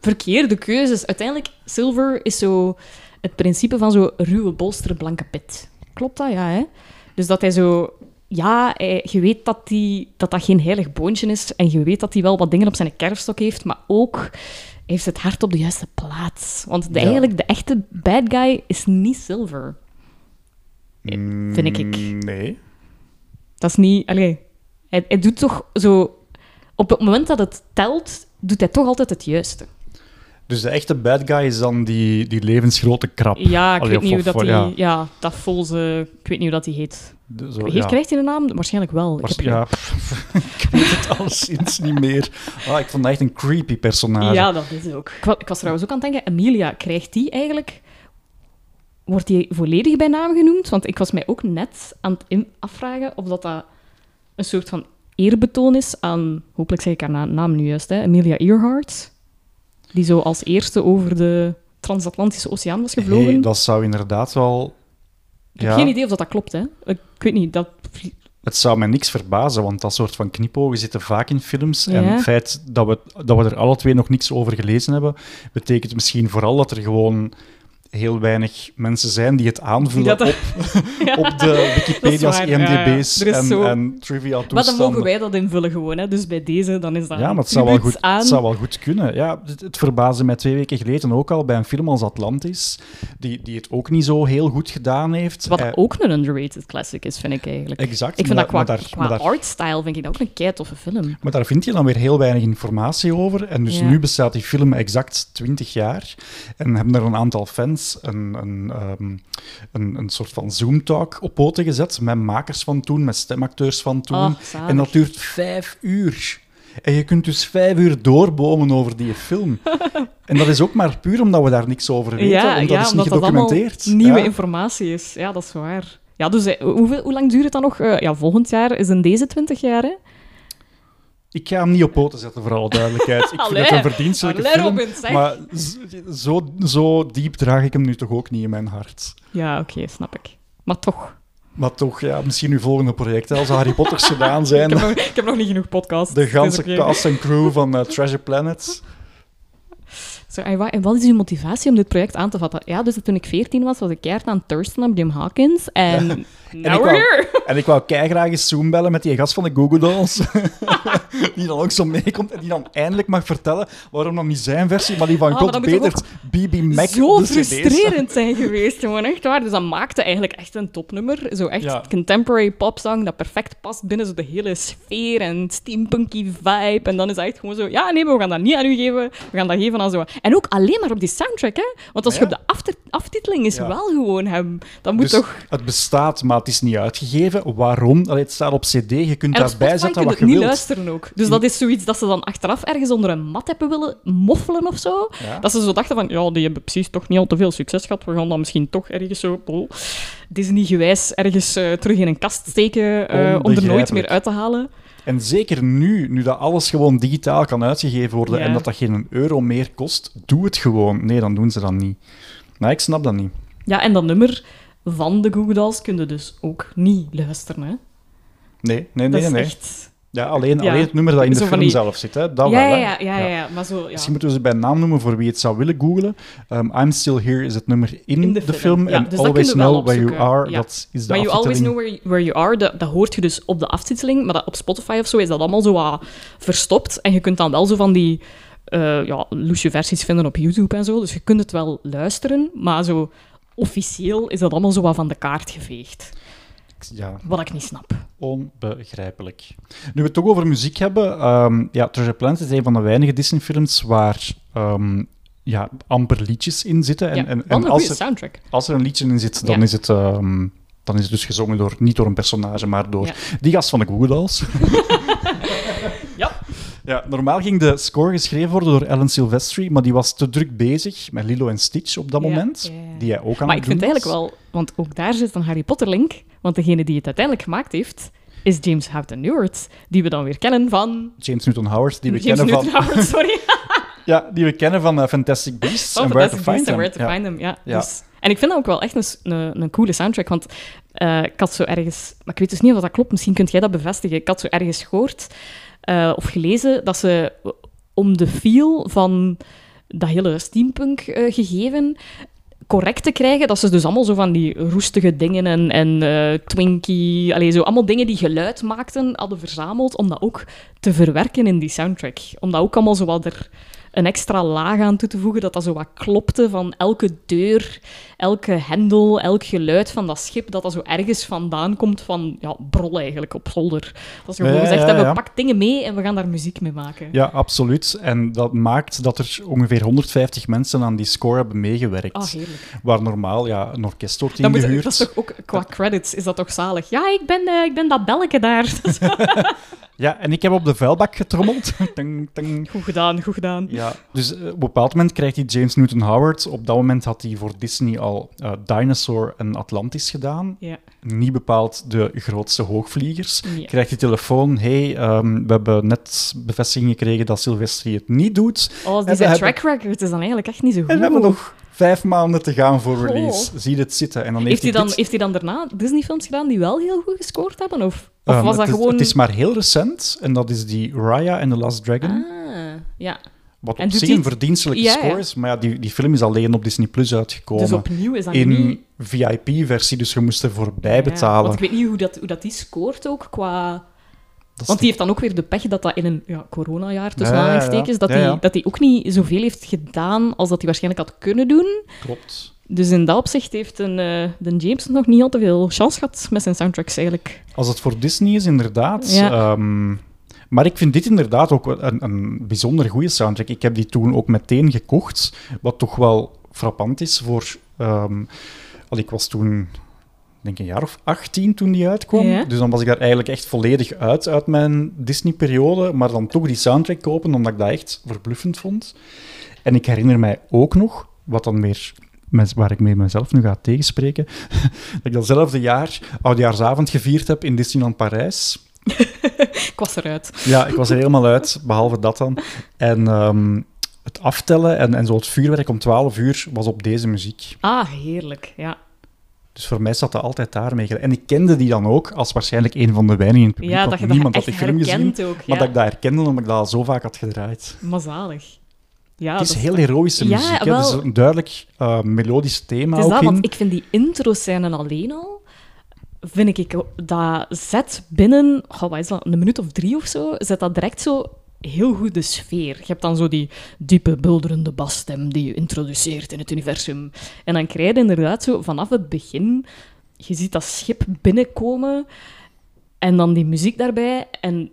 Verkeerde keuzes. Uiteindelijk, Silver is zo het principe van zo ruwe bolster, blanke pit. Klopt dat? Ja, hè? Dus dat hij zo... Ja, hij- je weet dat, die, dat dat geen heilig boontje is en je weet dat hij wel wat dingen op zijn kerfstok heeft, maar ook heeft het hart op de juiste plaats. Want de,
Ja.
eigenlijk de echte bad guy is niet Silver. vind ik.
Mm, Nee.
Dat is niet... Allee, hij, hij doet toch zo... Op het moment dat het telt, doet hij toch altijd het juiste.
Dus de echte bad guy is dan die, die levensgrote krap.
Ja, ik
Allee,
weet niet hoe
of-
dat die...
ja.
Ja, dat volze... Ik weet niet hoe dat die heet.
De- zo,
Heeft,
ja.
Krijgt hij een naam? Waarschijnlijk wel. Ik heb
ja, [LAUGHS] ik weet het alleszins niet meer. Ah, ik vond dat echt een creepy personage.
Ja, dat is het ook. Ik, wa- ik was trouwens ook aan het denken, Emilia, krijgt die eigenlijk... Wordt die volledig bij naam genoemd? Want ik was mij ook net aan het afvragen of dat, dat een soort van eerbetoon is aan... Hopelijk zeg ik haar na- naam nu juist, hè. Emilia Earhart. Die zo als eerste over de transatlantische oceaan was gevlogen.
Hey, dat zou inderdaad wel...
Ik heb geen idee of dat, dat klopt, hè. Ik weet niet, dat...
Het zou mij niks verbazen, want dat soort van knipogen zitten vaak in films.
Ja.
En het feit dat we, dat we er alle twee nog niks over gelezen hebben, betekent misschien vooral dat er gewoon heel weinig mensen zijn die het aanvullen
Dat
op, [LAUGHS] op de Wikipedia's,
waar, ja.
IMDb's en,
zo-
en trivia
Maar dan mogen
toestanden.
wij dat invullen gewoon, hè. Dus bij deze, dan is dat
Ja, maar het zou, wel goed,
aan...
het zou wel goed kunnen. Ja, het, het verbaasde mij twee weken geleden ook al bij een film als Atlantis, die, die het ook niet zo heel goed gedaan heeft.
Wat
Eh,
ook een underrated classic is, vind ik eigenlijk.
Exact.
Ik vind dat
maar
qua,
daar-
qua
maar daar-
artstyle vind ik dat ook een kei toffe film.
Maar daar vind je dan weer heel weinig informatie over. En dus
Ja.
nu bestaat die film exact 20 jaar. En hebben er een aantal fans een, een, ehm, een, een soort van Zoom-talk op poten gezet. Met makers van toen, met stemacteurs van toen. En dat duurt vijf uur. En je kunt dus vijf uur doorbomen over die film. [LAUGHS] en dat is ook maar puur omdat we daar niks over weten.
ja,
omdat
ja,
is
omdat
niet
dat
gedocumenteerd.
nieuwe
Ja.
informatie is. Ja, dat is waar. Ja, dus eh, hoeveel, hoe lang duurt het dan nog? Eh, ja, volgend jaar is in deze 20 jaar, hè?
Ik ga hem niet op poten zetten, voor alle duidelijkheid. Ik [LAUGHS] vind het een verdienstelijke
allee,
film.
Robin,
maar zo, zo diep draag ik hem nu toch ook niet in mijn hart.
Ja, oké, snap ik. Maar toch.
Maar toch, ja, misschien uw volgende project, hè, als Harry Potters gedaan [LAUGHS] zijn.
Ik heb, nog, ik heb nog niet genoeg podcasts.
De ganse cast en crew van eh, Treasure Planet.
En, wa- en wat is uw motivatie om dit project aan te vatten? Ja, dus toen ik 14 was, was ik keihard aan Thurston op Jim Hawkins. [LAUGHS] En
En
now
ik
we're
wou-
here. [LAUGHS]
En ik wou graag eens Zoom bellen met die gast van de Google Dolls. [LAUGHS] die dan ook zo meekomt en die dan eindelijk mag vertellen waarom dan niet zijn versie, maar die van
Ah,
God Peters, BB Mac.
zo frustrerend zijn geweest, gewoon echt waar. Dus dat maakte eigenlijk echt een topnummer. Zo echt
Ja.
contemporary popsong dat perfect past binnen zo de hele sfeer en steampunky vibe. En dan is het echt gewoon zo, ja, nee, maar we gaan dat niet aan u geven. We gaan dat geven aan zo... En ook alleen maar op die soundtrack, hè? Want als
Ja.
je op de after- aftiteling is
Ja.
wel gewoon hem. Dat moet
Dus
toch.
het bestaat, maar het is niet uitgegeven. Waarom? Allee, het staat op cd, je kunt daarbij zetten
je
wat je
niet
wilt.
luisteren ook. Dus dat is zoiets dat ze dan achteraf ergens onder een mat hebben willen moffelen of zo.
Ja.
Dat ze zo dachten van, ja, die hebben precies toch niet al te veel succes gehad. We gaan dat misschien toch ergens zo oh, Disney-gewijs ergens eh, terug in een kast steken eh, om er nooit meer uit te halen.
En zeker nu, nu dat alles gewoon digitaal kan uitgegeven worden
Ja.
en dat dat geen euro meer kost, doe het gewoon. Nee, dan doen ze dat niet. Maar ik snap dat niet.
Ja, en dat nummer van de Google Dolls kun je dus ook niet luisteren, hè.
Nee, nee,
Dat
nee.
is
nee.
echt...
Ja, alleen, alleen het nummer dat in de film
die-
zelf zit, hè. dat
ja,
wel.
ja,
hè.
ja, ja, maar zo... Ja.
Misschien moeten we ze bij naam noemen voor wie het zou willen googlen. Um, I'm Still Here is het nummer in,
In de
de,
film.
en
dus
Always Know Where You. Are, dat is de
Maar You Always. Know Where, where You Are, dat, dat hoort je dus op de aftiteling, maar dat, op Spotify of zo is dat allemaal zo wat verstopt. En je kunt dan wel zo van die eh ja, loesje versies vinden op YouTube en zo, dus je kunt het wel luisteren, maar zo officieel is dat allemaal zo wat van de kaart geveegd.
Ja,
Wat ik niet snap.
onbegrijpelijk. Nu we het toch over muziek hebben, ehm, ja, Treasure Planet is een van de weinige Disney-films waar ehm, ja, amper liedjes in zitten. En,
ja,
en, als, er,
soundtrack.
als er een liedje in zit, dan,
Ja.
is, het, ehm, dan is het dus gezongen door, niet door een personage, maar door
Ja.
die gast van de Google Dolls. [LAUGHS]
Ja.
Normaal ging de score geschreven worden door Alan Silvestri, maar die was te druk bezig met Lilo en Stitch op dat
Ja,
moment,
ja, ja.
die hij ook aan
Maar
het
ik vind eigenlijk wel, want ook daar zit een Harry Potter link, want degene die het uiteindelijk gemaakt heeft, is James Houghton Newart, die we dan weer kennen van...
James Newton Howard, die we
James
kennen
Newton
van,
Howard, sorry. [LAUGHS] [LAUGHS]
ja, die we kennen van eh, Fantastic Beasts
Van
and Where to
Fantastic
Find
Beasts
Them.
and Where to
Ja.
Find Them, ja.
Ja.
Dus, en ik vind dat ook wel echt een, een, een coole soundtrack, want eh, ik had zo ergens... Maar ik weet dus niet of dat klopt, misschien kunt jij dat bevestigen. Ik had zo ergens gehoord eh, of gelezen dat ze om de feel van dat hele steampunk-gegeven correct te krijgen, dat ze dus allemaal zo van die roestige dingen en, en eh, Twinkie, allee, zo allemaal dingen die geluid maakten, hadden verzameld om dat ook te verwerken in die soundtrack. Om dat ook allemaal zo wat er een extra laag aan toe te voegen, dat dat zo wat klopte van elke deur, elke hendel, elk geluid van dat schip, dat dat zo ergens vandaan komt van, ja, brol eigenlijk, op zolder. Dat ze gewoon
Ja,
gezegd
ja,
hebben, pak dingen mee en we gaan daar muziek mee maken.
Ja, absoluut. En dat maakt dat er ongeveer 150 mensen aan die score hebben meegewerkt.
Ah, heerlijk.
waar normaal ja, een orkest wordt
Dan
ingehuurd.
dat is toch ook, qua credits is dat toch zalig? Ja, ik ben, eh, ik ben dat belletje daar. [LAUGHS]
Ja, en ik heb op de vuilbak getrommeld. [LAUGHS]
Goed gedaan, goed gedaan.
Ja, dus eh, op een bepaald moment krijgt hij James Newton Howard. Op dat moment had hij voor Disney al eh, Dinosaur en Atlantis gedaan.
Ja.
Niet bepaald de grootste hoogvliegers.
Ja.
Krijgt hij telefoon. hey, ehm, we hebben net bevestiging gekregen dat Sylvester het niet doet.
Oh,
En
die zijn
hebben-
track record is dan eigenlijk echt niet zo goed.
En we hebben nog vijf maanden te gaan voor
Goh.
release. Zie het zitten. En dan heeft,
heeft, hij dan,
dit-
heeft hij dan daarna Disney-films gedaan die wel heel goed gescoord hebben? Of, of
Ehm,
was
het
dat
is-
gewoon...
Het is maar heel recent. En dat is die Raya and the Last Dragon.
Ah, ja.
Wat op zich een verdienstelijke
Ja,
score is. Maar ja, die, die film is alleen op Disney Plus uitgekomen.
Dus opnieuw is dat
in
niet...
VIP-versie, dus je moest er voorbij
Ja,
betalen.
want ik weet niet hoe dat, hoe dat die scoort ook qua...
Dat
Want die heeft dan ook weer de pech dat dat in een ja, coronajaar, tussen aanhalingstekens, dat hij dat die ook niet zoveel heeft gedaan als dat hij waarschijnlijk had kunnen doen.
Klopt.
Dus in dat opzicht heeft een, eh, de James nog niet al te veel chance gehad met zijn soundtracks eigenlijk.
Als het voor Disney is, inderdaad.
Ja.
Ehm, maar ik vind dit inderdaad ook een, een bijzonder goede soundtrack. Ik heb die toen ook meteen gekocht, wat toch wel frappant is voor... ehm, al ik was toen, denk ik, een jaar of 18 toen die uitkwam.
Ja.
Dus dan was ik daar eigenlijk echt volledig uit, uit mijn Disney-periode. Maar dan toch die soundtrack kopen, omdat ik dat echt verbluffend vond. En ik herinner mij ook nog, wat dan weer... Waar ik mee mezelf nu ga tegenspreken. [LAUGHS] dat ik datzelfde jaar oudjaarsavond gevierd heb in Disneyland Parijs. [LAUGHS]
Ik was eruit.
Ja, ik was er helemaal uit, behalve dat dan. En ehm, het aftellen en, en zo het vuurwerk om 12 uur was op deze muziek.
Ah, heerlijk. Ja,
Dus voor mij zat dat altijd daarmee. En ik kende die dan ook als waarschijnlijk een van de weinigen in het publiek.
ja dat je
niemand
dat
had die film gezien.
ook.
Maar
ja.
dat ik dat herkende omdat ik dat al zo vaak had gedraaid.
Maar zalig. Ja,
het is
dat
heel heroïsche
Ja,
muziek. hè.
wel.
Het is een duidelijk eh, melodisch thema
Het is
ook
dat,
in.
want ik vind die intro-scène alleen al, vind ik, dat zet binnen, wat is dat, een minuut of drie of zo, zet dat direct zo heel goed de sfeer. Je hebt dan zo die diepe, bulderende basstem die je introduceert in het universum. En dan krijg je inderdaad zo vanaf het begin, je ziet dat schip binnenkomen en dan die muziek daarbij en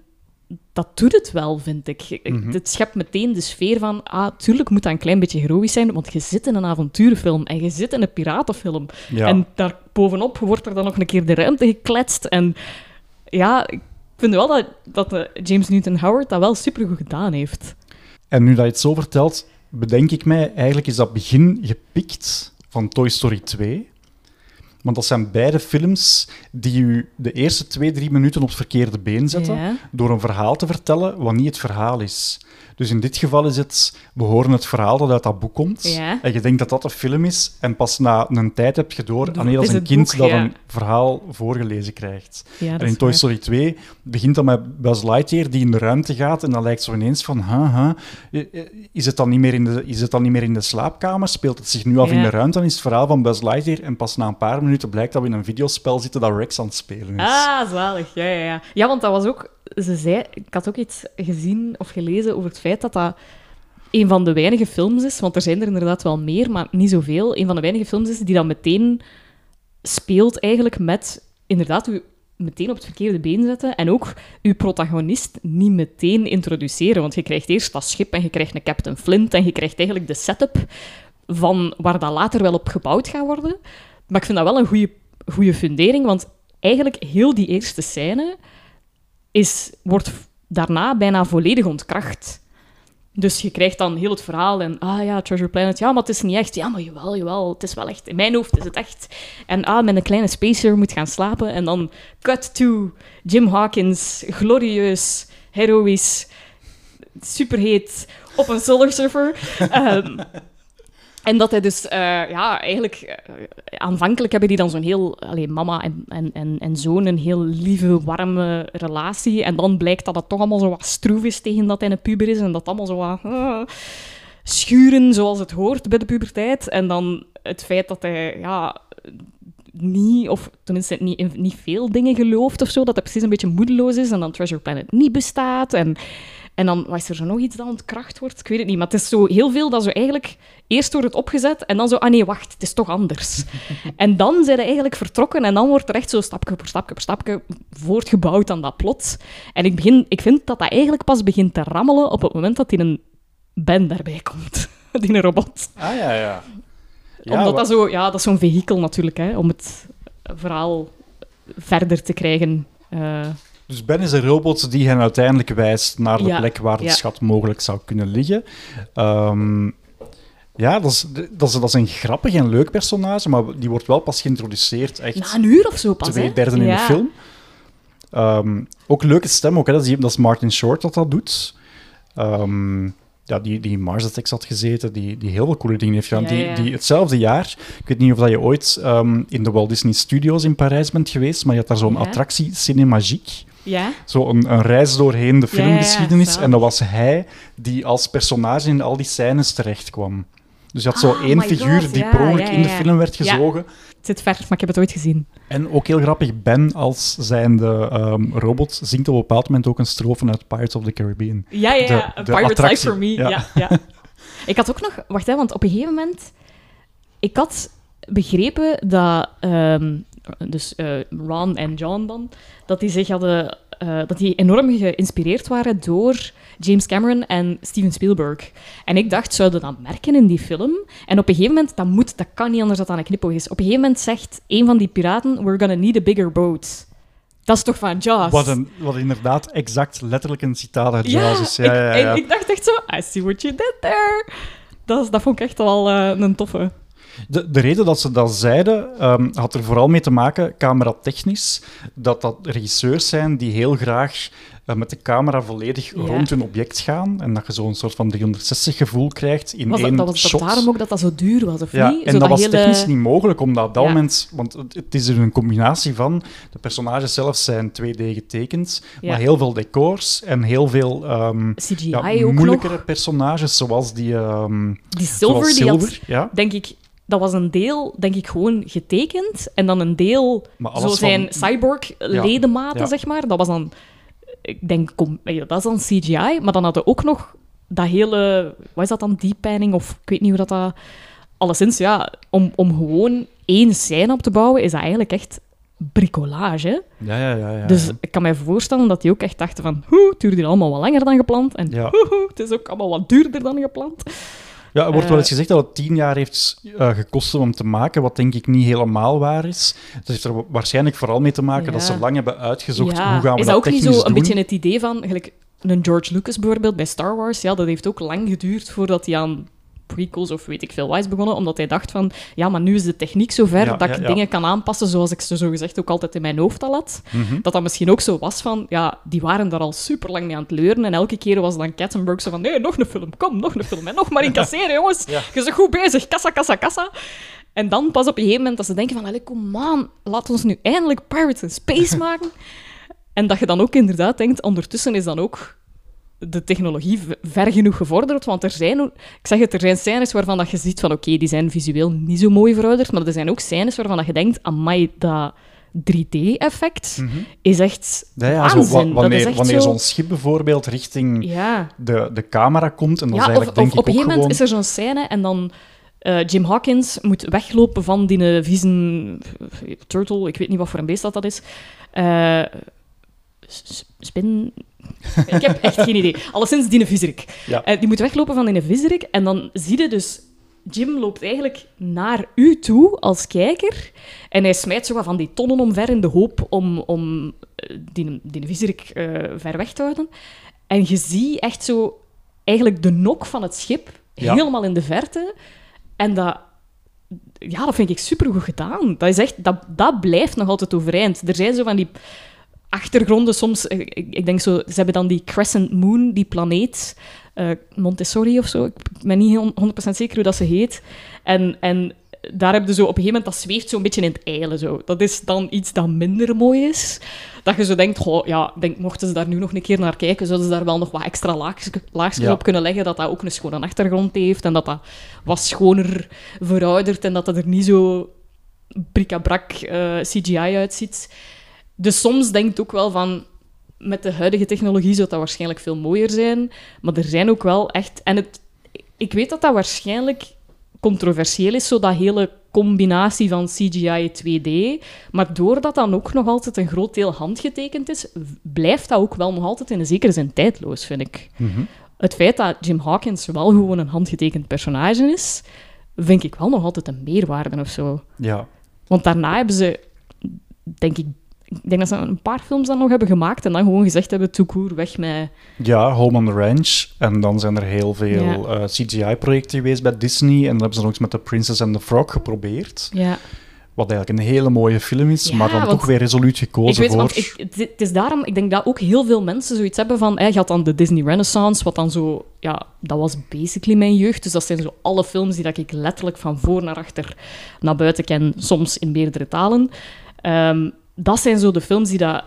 dat doet het wel, vind ik.
Mhm.
Het schept meteen de sfeer van, ah, tuurlijk moet dat een klein beetje heroïsch zijn, want je zit in een avonturenfilm en je zit in een piratenfilm.
Ja.
En daar bovenop wordt er dan nog een keer de ruimte gekletst. En ja, ik vind wel dat, dat eh, James Newton Howard dat wel supergoed gedaan heeft.
En nu dat je het zo vertelt, bedenk ik mij, eigenlijk is dat begin gepikt van Toy Story 2. Want dat zijn beide films die u de eerste twee, drie minuten op het verkeerde been zetten
Ja.
door een verhaal te vertellen wat niet het verhaal is. Dus in dit geval is het, we horen het verhaal dat uit dat boek komt
Ja.
en je denkt dat dat een film is en pas na een tijd heb je door, ah dat
is
is een kind
boek,
dat
ja.
een verhaal voorgelezen krijgt.
Ja,
En in Toy. Story 2 begint dat met Buzz Lightyear die in de ruimte gaat en dan lijkt zo ineens van, is het dan niet meer in de, is het dan niet meer in de slaapkamer? Speelt het zich nu af in de ruimte? Dan is het verhaal van Buzz Lightyear en pas na een paar minuten blijkt dat we in een videospel zitten dat Rex aan het spelen is.
Ah, zalig. Ja, ja, ja. Ja, want dat was ook... Ze zei... Ik had ook iets gezien of gelezen over het feit dat dat een van de weinige films is, want er zijn er inderdaad wel meer, maar niet zoveel. Een van de weinige films is die dan meteen speelt eigenlijk met... Inderdaad, u meteen op het verkeerde been zetten en ook uw protagonist niet meteen introduceren. Want je krijgt eerst dat schip en je krijgt een Captain Flint en je krijgt eigenlijk de setup van waar dat later wel op gebouwd gaat worden. Maar ik vind dat wel een goede, goede fundering, want eigenlijk heel die eerste scène is, wordt daarna bijna volledig ontkracht. Dus je krijgt dan heel het verhaal en, ah ja, Treasure Planet, ja, maar het is niet echt. Ja, maar jawel, jawel, het is wel echt. In mijn hoofd is het echt. En ah, met een kleine spacer moet gaan slapen. En dan cut to Jim Hawkins, glorieus, heroïs, superheet, op een solar surfer. [LAUGHS] Ehm, en dat hij dus, eh, ja, eigenlijk... eh, aanvankelijk hebben die dan zo'n heel... Allee, mama en, en, en, en zoon een heel lieve, warme relatie. En dan blijkt dat het toch allemaal zo wat stroef is tegen dat hij een puber is. En dat allemaal zo wat... eh, schuren zoals het hoort bij de puberteit. En dan het feit dat hij, ja... Niet, of tenminste niet, niet veel dingen gelooft of zo. Dat hij precies een beetje moedeloos is. En dan Treasure Planet niet bestaat. En en dan was er zo nog iets dat ontkracht wordt. Ik weet het niet, maar het is zo heel veel dat zo eigenlijk... Eerst wordt het opgezet en dan zo... Ah nee, wacht, het is toch anders. [LAUGHS] en dan zijn ze eigenlijk vertrokken en dan wordt er echt zo stapje per stapje per stapje voortgebouwd aan dat plot. En ik, begin, ik vind dat dat eigenlijk pas begint te rammelen op het moment dat die een Ben daarbij komt. [LAUGHS] die een robot.
Ah, ja, ja.
Omdat dat zo... Ja, dat is zo'n vehikel natuurlijk, hè, om het verhaal verder te krijgen. Eh,
Dus Ben is een robot die hen uiteindelijk wijst naar de
Ja,
plek waar de
ja.
schat mogelijk zou kunnen liggen. Ehm, ja, dat is, dat, is, dat is een grappig en leuk personage, maar die wordt wel pas geïntroduceerd echt
na een uur of zo pas,
twee derde in
Ja.
de film. Ehm, ook leuke stem, ook, hè, dat, is, dat is Martin Short dat dat doet. Ehm, ja, die, die in Mars Attacks had gezeten, die, die heel veel coole dingen heeft gedaan.
Ja,
die,
ja.
die hetzelfde jaar, ik weet niet of dat je ooit ehm, in de Walt Disney Studios in Parijs bent geweest, maar je had daar zo'n
Ja.
attractie Cinemagique.
Ja?
Zo een, een reis doorheen de
ja,
filmgeschiedenis. en dat was hij die als personage in al die scènes terecht kwam. Dus je had zo
Ah,
één figuur
God,
die
ja,
in de film werd gezogen.
Het zit ver, maar ik heb het ooit gezien.
En ook heel grappig, Ben als zijnde ehm, robot zingt op een bepaald moment ook een strofe uit Pirates of the Caribbean.
Ja, ja,
De- de
Pirate's Life for Me.
ja.
Ja. Ja, [LAUGHS] Ik had ook nog... Wacht, hè, want op een gegeven moment... Ik had begrepen dat... ehm, dus eh, Ron en John dan... Dat die zich hadden... eh, dat die enorm geïnspireerd waren door James Cameron en Steven Spielberg. En ik dacht, zouden dat merken in die film? En op een gegeven moment, dat moet, dat kan niet anders dat dat een knipoog is. Op een gegeven moment zegt een van die piraten, we're gonna need a bigger boat. Dat is toch van Jaws?
Wat, een, wat inderdaad exact letterlijk een citaat uit
Ja,
Jaws is. Ja,
ik,
ja,
en
ja.
ik dacht echt zo, I see what you did there. Dat, is- dat vond ik echt wel eh, een toffe.
De, de reden dat ze dat zeiden, ehm, had er vooral mee te maken, cameratechnisch, dat dat regisseurs zijn die heel graag eh, met de camera volledig
Ja.
rond hun object gaan en dat je zo'n soort van 360 gevoel krijgt in
Was dat,
één
dat was dat
shot.
daarom ook dat dat zo duur was, of
Ja,
niet?
en
Zo
dat was
hele-
technisch niet mogelijk, omdat op dat
Ja.
moment... Want het, het is er een combinatie van... De personages zelf zijn 2D getekend, maar heel veel decors en heel veel ehm,
CGI ook
moeilijkere
nog.
personages, zoals die... ehm,
Die Silver,
zoals
die had,
Silver, ja.
denk ik... Dat was een deel, denk ik, gewoon getekend. En dan een deel, zo zijn
van-
cyborg-ledematen,
Ja.
zeg maar. Dat was dan... Ik denk, kom, eh, dat is dan CGI. Maar dan hadden we ook nog dat hele... Wat is dat dan? Deep panning? Of ik weet niet hoe dat... dat alleszins, ja, om, om gewoon één scène op te bouwen, is dat eigenlijk echt bricolage.
Ja, ja, ja. ja
Dus ik kan mij voorstellen dat die ook echt dachten van... Hoe, het duurde allemaal wat langer dan gepland. En [LAUGHS] hoe, het is ook allemaal wat duurder dan gepland.
Ja, er wordt wel
Eh,
eens gezegd dat het tien jaar heeft eh, gekost om te maken, wat denk ik niet helemaal waar is. Dat heeft er wa- waarschijnlijk vooral mee te maken dat ze lang hebben uitgezocht
ja,
hoe gaan we
is
dat,
dat ook niet
technisch
zo een
doen.
beetje het idee van... Gelijk een George Lucas bijvoorbeeld bij Star Wars. Ja, dat heeft ook lang geduurd voordat hij aan prequels of weet ik veel wat is begonnen. Omdat hij dacht van... Ja, maar nu is de techniek zover
Ja,
dat
ja,
ik
ja.
dingen kan aanpassen zoals ik ze zogezegd ook altijd in mijn hoofd al had.
Mhm.
Dat dat misschien ook zo was van... Ja, die waren daar al super lang mee aan het leuren. En elke keer was dan Katzenberg zo van... Nee, nog een film. Kom, nog een film. En nog maar [LAUGHS] incasseren, jongens. Je bent goed bezig. Kassa, kassa, kassa. En dan pas op een gegeven moment dat ze denken van... Allee, kom aan. Laat ons nu eindelijk Pirates in Space [LAUGHS] maken. En dat je dan ook inderdaad denkt... Ondertussen is dan ook de technologie ver genoeg gevorderd. Want er zijn... Ik zeg het, er zijn scènes waarvan dat je ziet van... Oké, die zijn visueel niet zo mooi verouderd. Maar er zijn ook scènes waarvan dat je denkt... Amai, dat 3D-effect is echt
Ja, ja, zo, wanneer
zo-
zo'n schip bijvoorbeeld richting
Ja,
de, de camera komt, en is
ja of,
eigenlijk
of
denk
op een gegeven moment
gewoon...
is er zo'n scène en dan... eh, Jim Hawkins moet weglopen van die vieze turtle. Ik weet niet wat voor een beest dat, dat is. Eh, spin... ik heb echt geen idee. Alleszins die viezerik.
Ja.
Eh, die moet weglopen van die viezerik en dan zie je dus... Jim loopt eigenlijk naar u toe als kijker en hij smijt zo wat van die tonnen omver in de hoop om, om eh, die, eh, ver weg te houden. En je ziet echt zo eigenlijk de nok van het schip
Ja.
helemaal in de verte. En dat, ja, dat vind ik supergoed gedaan. Dat, is echt, dat, dat blijft nog altijd overeind. Er zijn zo van die achtergronden soms... eh, Ik, ik denk zo... Ze hebben dan die Crescent Moon, die planeet... eh, Montessori of zo. Ik ben niet hon- 100% zeker hoe dat ze heet. En, en daar heb je zo op een gegeven moment... Dat zweeft zo'n beetje in het eilen. Zo. Dat is dan iets dat minder mooi is. Dat je zo denkt... Goh, ja, denk, mochten ze daar nu nog een keer naar kijken... zouden ze daar wel nog wat extra laagjes, laagjes
Ja.
op kunnen leggen. Dat dat ook een schone achtergrond heeft. En dat dat wat schoner verouderd. En dat dat er niet zo bric-à-brac eh, CGI uitziet. Dus soms denkt ook wel van... Met de huidige technologie zou dat waarschijnlijk veel mooier zijn. Maar er zijn ook wel echt... En het, ik weet dat dat waarschijnlijk controversieel is, zo dat hele combinatie van CGI 2D. Maar doordat dan ook nog altijd een groot deel handgetekend is, blijft dat ook wel nog altijd in een zekere zin tijdloos, vind ik.
Mhm.
Het feit dat Jim Hawkins wel gewoon een handgetekend personage is, vind ik wel nog altijd een meerwaarde of zo.
Ja.
Want daarna hebben ze, denk ik, ik denk dat ze een paar films dan nog hebben gemaakt en dan gewoon gezegd hebben, toekoer, weg met...
ja, Home on the Ranch. En dan zijn er heel veel
Ja.
eh, CGI-projecten geweest bij Disney. En dan hebben ze nog eens met The Princess and the Frog geprobeerd.
Ja,
Wat eigenlijk een hele mooie film is,
Ja,
maar dan toch weer resoluut gekozen
ik weet,
voor...
want ik, het, is daarom, ik denk dat ook heel veel mensen zoiets hebben van, je had dan de Disney Renaissance, wat dan zo, ja, dat was basically mijn jeugd. Dus dat zijn zo alle films die dat ik letterlijk van voor naar achter naar buiten ken, soms in meerdere talen. Ehm, dat zijn zo de films die dat,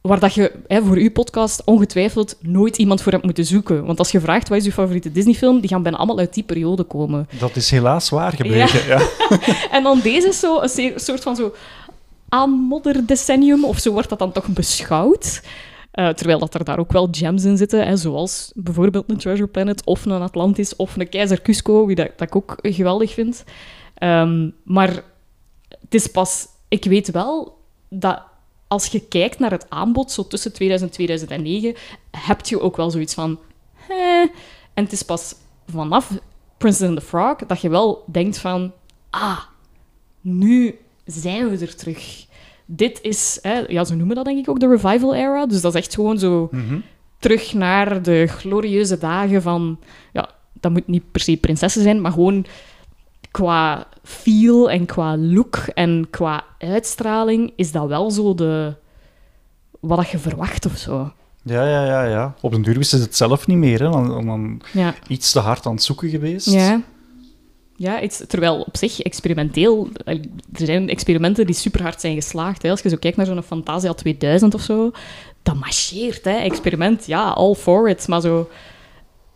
waar dat je hè, voor uw podcast ongetwijfeld nooit iemand voor hebt moeten zoeken. Want als je vraagt wat is je favoriete Disney-film, die gaan bijna allemaal uit die periode komen.
Dat is helaas waar gebleken. Ja. [LAUGHS]
En dan deze is zo een soort van zo aanmodderdecennium, of zo wordt dat dan toch beschouwd. Eh, terwijl dat er daar ook wel gems in zitten, hè, zoals bijvoorbeeld een Treasure Planet, of een Atlantis, of een Keizer Cusco, wie dat, dat ik ook geweldig vind. Ehm, maar het is pas... Ik weet wel dat als je kijkt naar het aanbod, zo tussen 2000 en 2009, heb je ook wel zoiets van... Eh. En het is pas vanaf Princess and the Frog dat je wel denkt van... Ah, nu zijn we er terug. Dit is... Hè, ja, zo noemen dat denk ik ook de revival era. Dus dat is echt gewoon zo
Mhm.
terug naar de glorieuze dagen van... Ja, dat moet niet per se prinsessen zijn, maar gewoon qua feel en qua look en qua uitstraling is dat wel zo de... Wat dat je verwacht of zo.
ja, ja, ja, ja. Op den duur wisten ze het zelf niet meer. Hè. Dan, dan, dan
Ja.
iets te hard aan het zoeken geweest.
Ja. Ja, iets, terwijl op zich experimenteel... eh, Er zijn experimenten die super hard zijn geslaagd. Hè. Als je zo kijkt naar zo'n Fantasia 2000 of zo, dat marcheert, hè. Experiment, ja, all for it. Maar zo...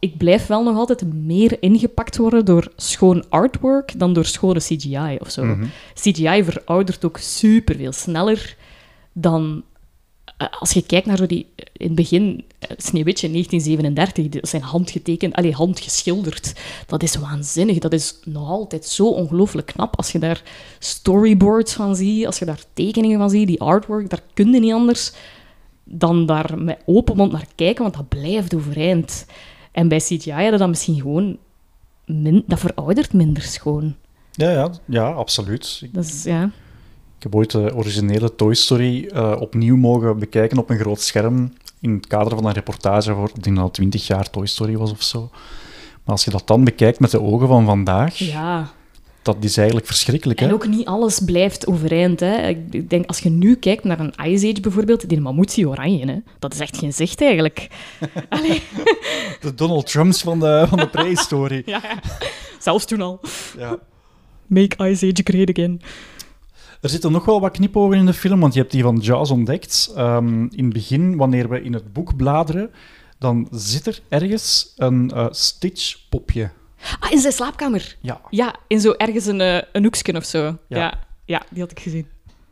Ik blijf wel nog altijd meer ingepakt worden door schoon artwork dan door schone CGI of zo.
Mhm.
CGI veroudert ook super veel sneller dan... eh, Als je kijkt naar zo die... In het begin eh, Sneeuwwitje 1937, dat zijn handgetekend, allee, handgeschilderd. Dat is waanzinnig. Dat is nog altijd zo ongelooflijk knap. Als je daar storyboards van ziet, als je daar tekeningen van ziet, die artwork, daar kun je niet anders dan daar met open mond naar kijken, want dat blijft overeind. En bij CGI hadden dat misschien gewoon... Min, dat veroudert minder schoon.
Ja, ja, ja absoluut. Ik,
Dat is, ja...
ik heb ooit de originele Toy Story eh, opnieuw mogen bekijken op een groot scherm in het kader van een reportage voor, ik denk dat het 20 jaar Toy Story was of zo. Maar als je dat dan bekijkt met de ogen van vandaag,
ja.
Dat is eigenlijk verschrikkelijk. Hè?
En ook niet alles blijft overeind. Hè. Ik denk, als je nu kijkt naar een Ice Age bijvoorbeeld, die mammoet is oranje. Hè. Dat is echt geen zicht eigenlijk. [LAUGHS] Allee.
De Donald Trumps van de, van de prehistorie. [LAUGHS]
Ja, ja. Zelfs toen al.
ja.
Make Ice Age great again.
Er zitten nog wel wat knipogen in de film, want je hebt die van Jaws ontdekt. Ehm, in het begin, wanneer we in het boek bladeren, dan zit er ergens een eh, Stitch-popje.
Ah, in zijn slaapkamer.
Ja.
Ja, in zo ergens een, eh, een hoekje of zo.
Ja.
Ja. ja. die had ik gezien.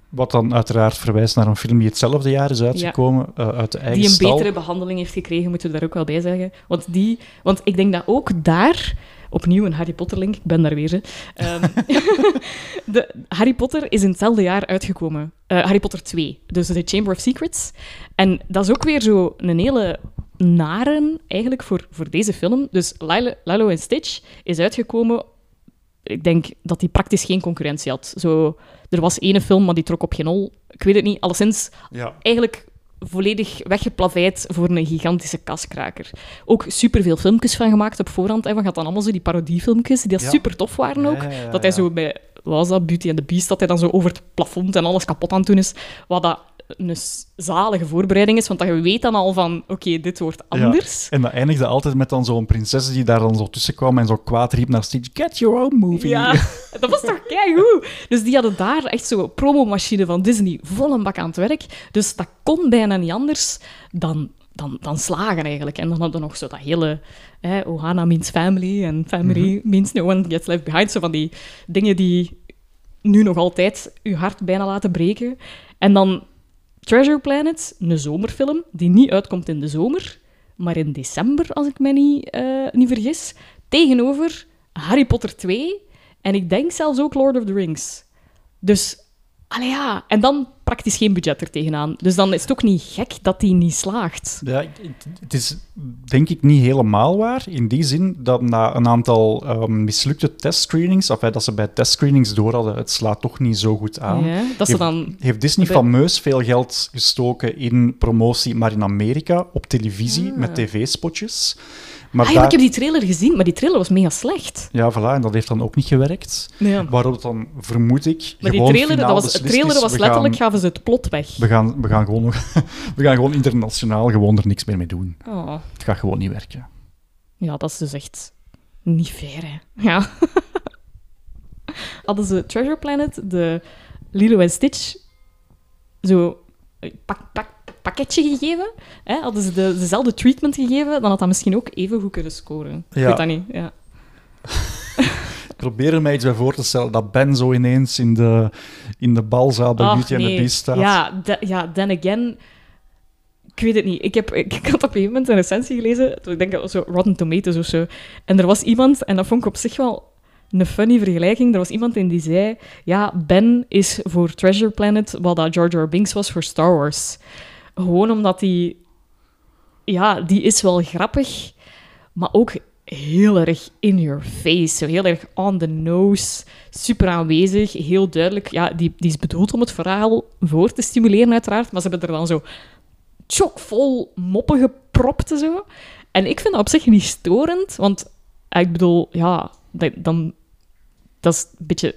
Wat dan uiteraard verwijst naar een film die hetzelfde jaar is uitgekomen, eh, uit de eigen
Die een
stal.
betere behandeling heeft gekregen, moeten we daar ook wel bij zeggen. Want, die, want ik denk dat ook daar, opnieuw een Harry Potter link, ik ben daar weer. Hè. Ehm, [LAUGHS] de, Harry Potter is in hetzelfde jaar uitgekomen. Eh, Harry Potter 2, dus The Chamber of Secrets. En dat is ook weer zo een hele nare, eigenlijk, voor, voor deze film. Dus Lilo, Lilo en Stitch is uitgekomen... Ik denk dat die praktisch geen concurrentie had. Zo, er was ene film, maar die trok op geen hol. Ik weet het niet. Alleszins,
Ja.
eigenlijk volledig weggeplaveid voor een gigantische kaskraker. Ook superveel filmpjes van gemaakt op voorhand. Hè. Van gaat dan allemaal zo die parodiefilmpjes, die
Ja.
super tof waren ook.
Ja, ja, ja,
dat hij zo bij, was dat, Beauty and the Beast, dat hij dan zo over het plafond en alles kapot aan het doen is. Wat dat een zalige voorbereiding is, want dat je weet dan al van, oké, dit wordt
Ja.
anders.
En dat eindigde altijd met dan zo'n prinses die daar dan zo tussen kwam en zo kwaad riep naar Stitch, get your own movie.
Ja, [LAUGHS] dat was toch keigoed. Dus die hadden daar echt zo'n promomachine van Disney vol een bak aan het werk. Dus dat kon bijna niet anders dan, dan, dan slagen eigenlijk. En dan hadden we nog zo dat hele... Hè, Ohana means family en family means no one gets left behind. Zo van die dingen die nu nog altijd je hart bijna laten breken. En dan Treasure Planet, een zomerfilm, die niet uitkomt in de zomer, maar in december, als ik me niet, eh, niet vergis. Tegenover Harry Potter 2 en ik denk zelfs ook Lord of the Rings. Dus, allee ja, en dan praktisch geen budget er tegenaan. Dus dan is het ook niet gek dat die niet slaagt.
Ja, het- is denk ik niet helemaal waar. In die zin dat na een aantal ehm, mislukte testscreenings, of dat ze bij testscreenings door hadden, het slaat toch niet zo goed aan.
Ja, dat ze
heeft,
dan...
heeft Disney
bij-
fameus veel geld gestoken in promotie, maar in Amerika op televisie
Ah.
met tv-spotjes. Maar
Ah ja, maar
daar-
ik heb die trailer gezien, maar die trailer was mega slecht.
Ja, voilà, en dat heeft dan ook niet gewerkt.
Ja.
Waarop het dan, vermoed ik,
Maar die trailer, dat was, trailer was letterlijk,
gaan-
gaven ze het plot weg.
we gaan, we, gaan gewoon, [LAUGHS] we gaan gewoon internationaal gewoon er niks meer mee doen.
Oh.
Het gaat gewoon niet werken.
Ja, dat is dus echt niet fair, hè. Ja. [LAUGHS] Hadden ze Treasure Planet, de Lilo en Stitch, zo een pak, pak, pakketje gegeven, hè? hadden ze de, dezelfde treatment gegeven, dan had dat misschien ook even goed kunnen scoren. Ik weet dat niet, ja. [LAUGHS]
Probeer er mij iets bij voor te stellen dat Ben zo ineens in de, in de balzaal bij Beauty and the
nee.
Beast staat.
Ja, ja, then again... Ik weet het niet. Ik, heb, ik, ik had op een gegeven moment een recensie gelezen. Ik denk dat was zo Rotten Tomatoes of zo. En er was iemand, en dat vond ik op zich wel een funny vergelijking. Er was iemand in die zei... Ja, Ben is voor Treasure Planet wat dat Jar Jar Binks was voor Star Wars. Gewoon omdat die... Ja, die is wel grappig, maar ook heel erg in your face. Heel erg on the nose. Super aanwezig, heel duidelijk. Ja, die, die is bedoeld om het verhaal voor te stimuleren, uiteraard. Maar ze hebben er dan zo chockvol moppen gepropt en zo. En ik vind dat op zich niet storend, want eh, ik bedoel, ja, dan... Dat is een beetje...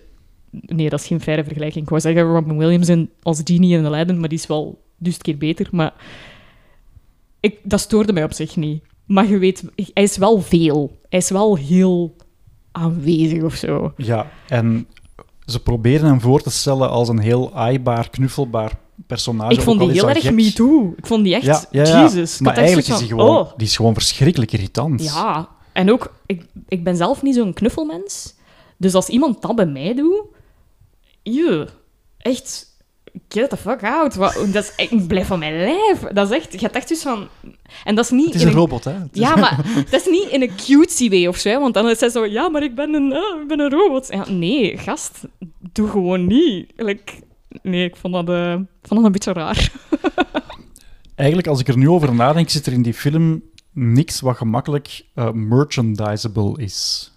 Nee, dat is geen faire vergelijking. Ik wou zeggen Robin Williams in, als Genie in Aladdin, maar die is wel duizend keer beter. Maar ik, dat stoorde mij op zich niet. Maar je weet, hij is wel veel. Hij is wel heel aanwezig of zo.
Ja, en ze proberen hem voor te stellen als een heel aaibaar, knuffelbaar personage.
ik vond die heel erg me too. Ik vond die echt,
Ja, ja, ja.
Jesus.
Maar eigenlijk is
van,
gewoon,
oh.
die is gewoon verschrikkelijk irritant.
Ja, en ook, ik, ik ben zelf niet zo'n knuffelmens. Dus als iemand dat bij mij doet, je, echt, get the fuck out. Wat, dat is, echt- ik blijf van mijn lijf. Dat is echt... Je echt dus van... En dat is niet
Het is
in
een
een
robot, hè? Het is-
Ja, maar [LAUGHS] dat is niet in een cutesy way of zo, hè, want dan is hij zo, ja, maar ik ben een, ah, ik ben een robot. Ja, nee, gast, doe gewoon niet. Like, nee, ik vond dat, eh, vond dat een beetje raar. [LAUGHS]
Eigenlijk, als ik er nu over nadenk, zit er in die film niks wat gemakkelijk eh, merchandisable is.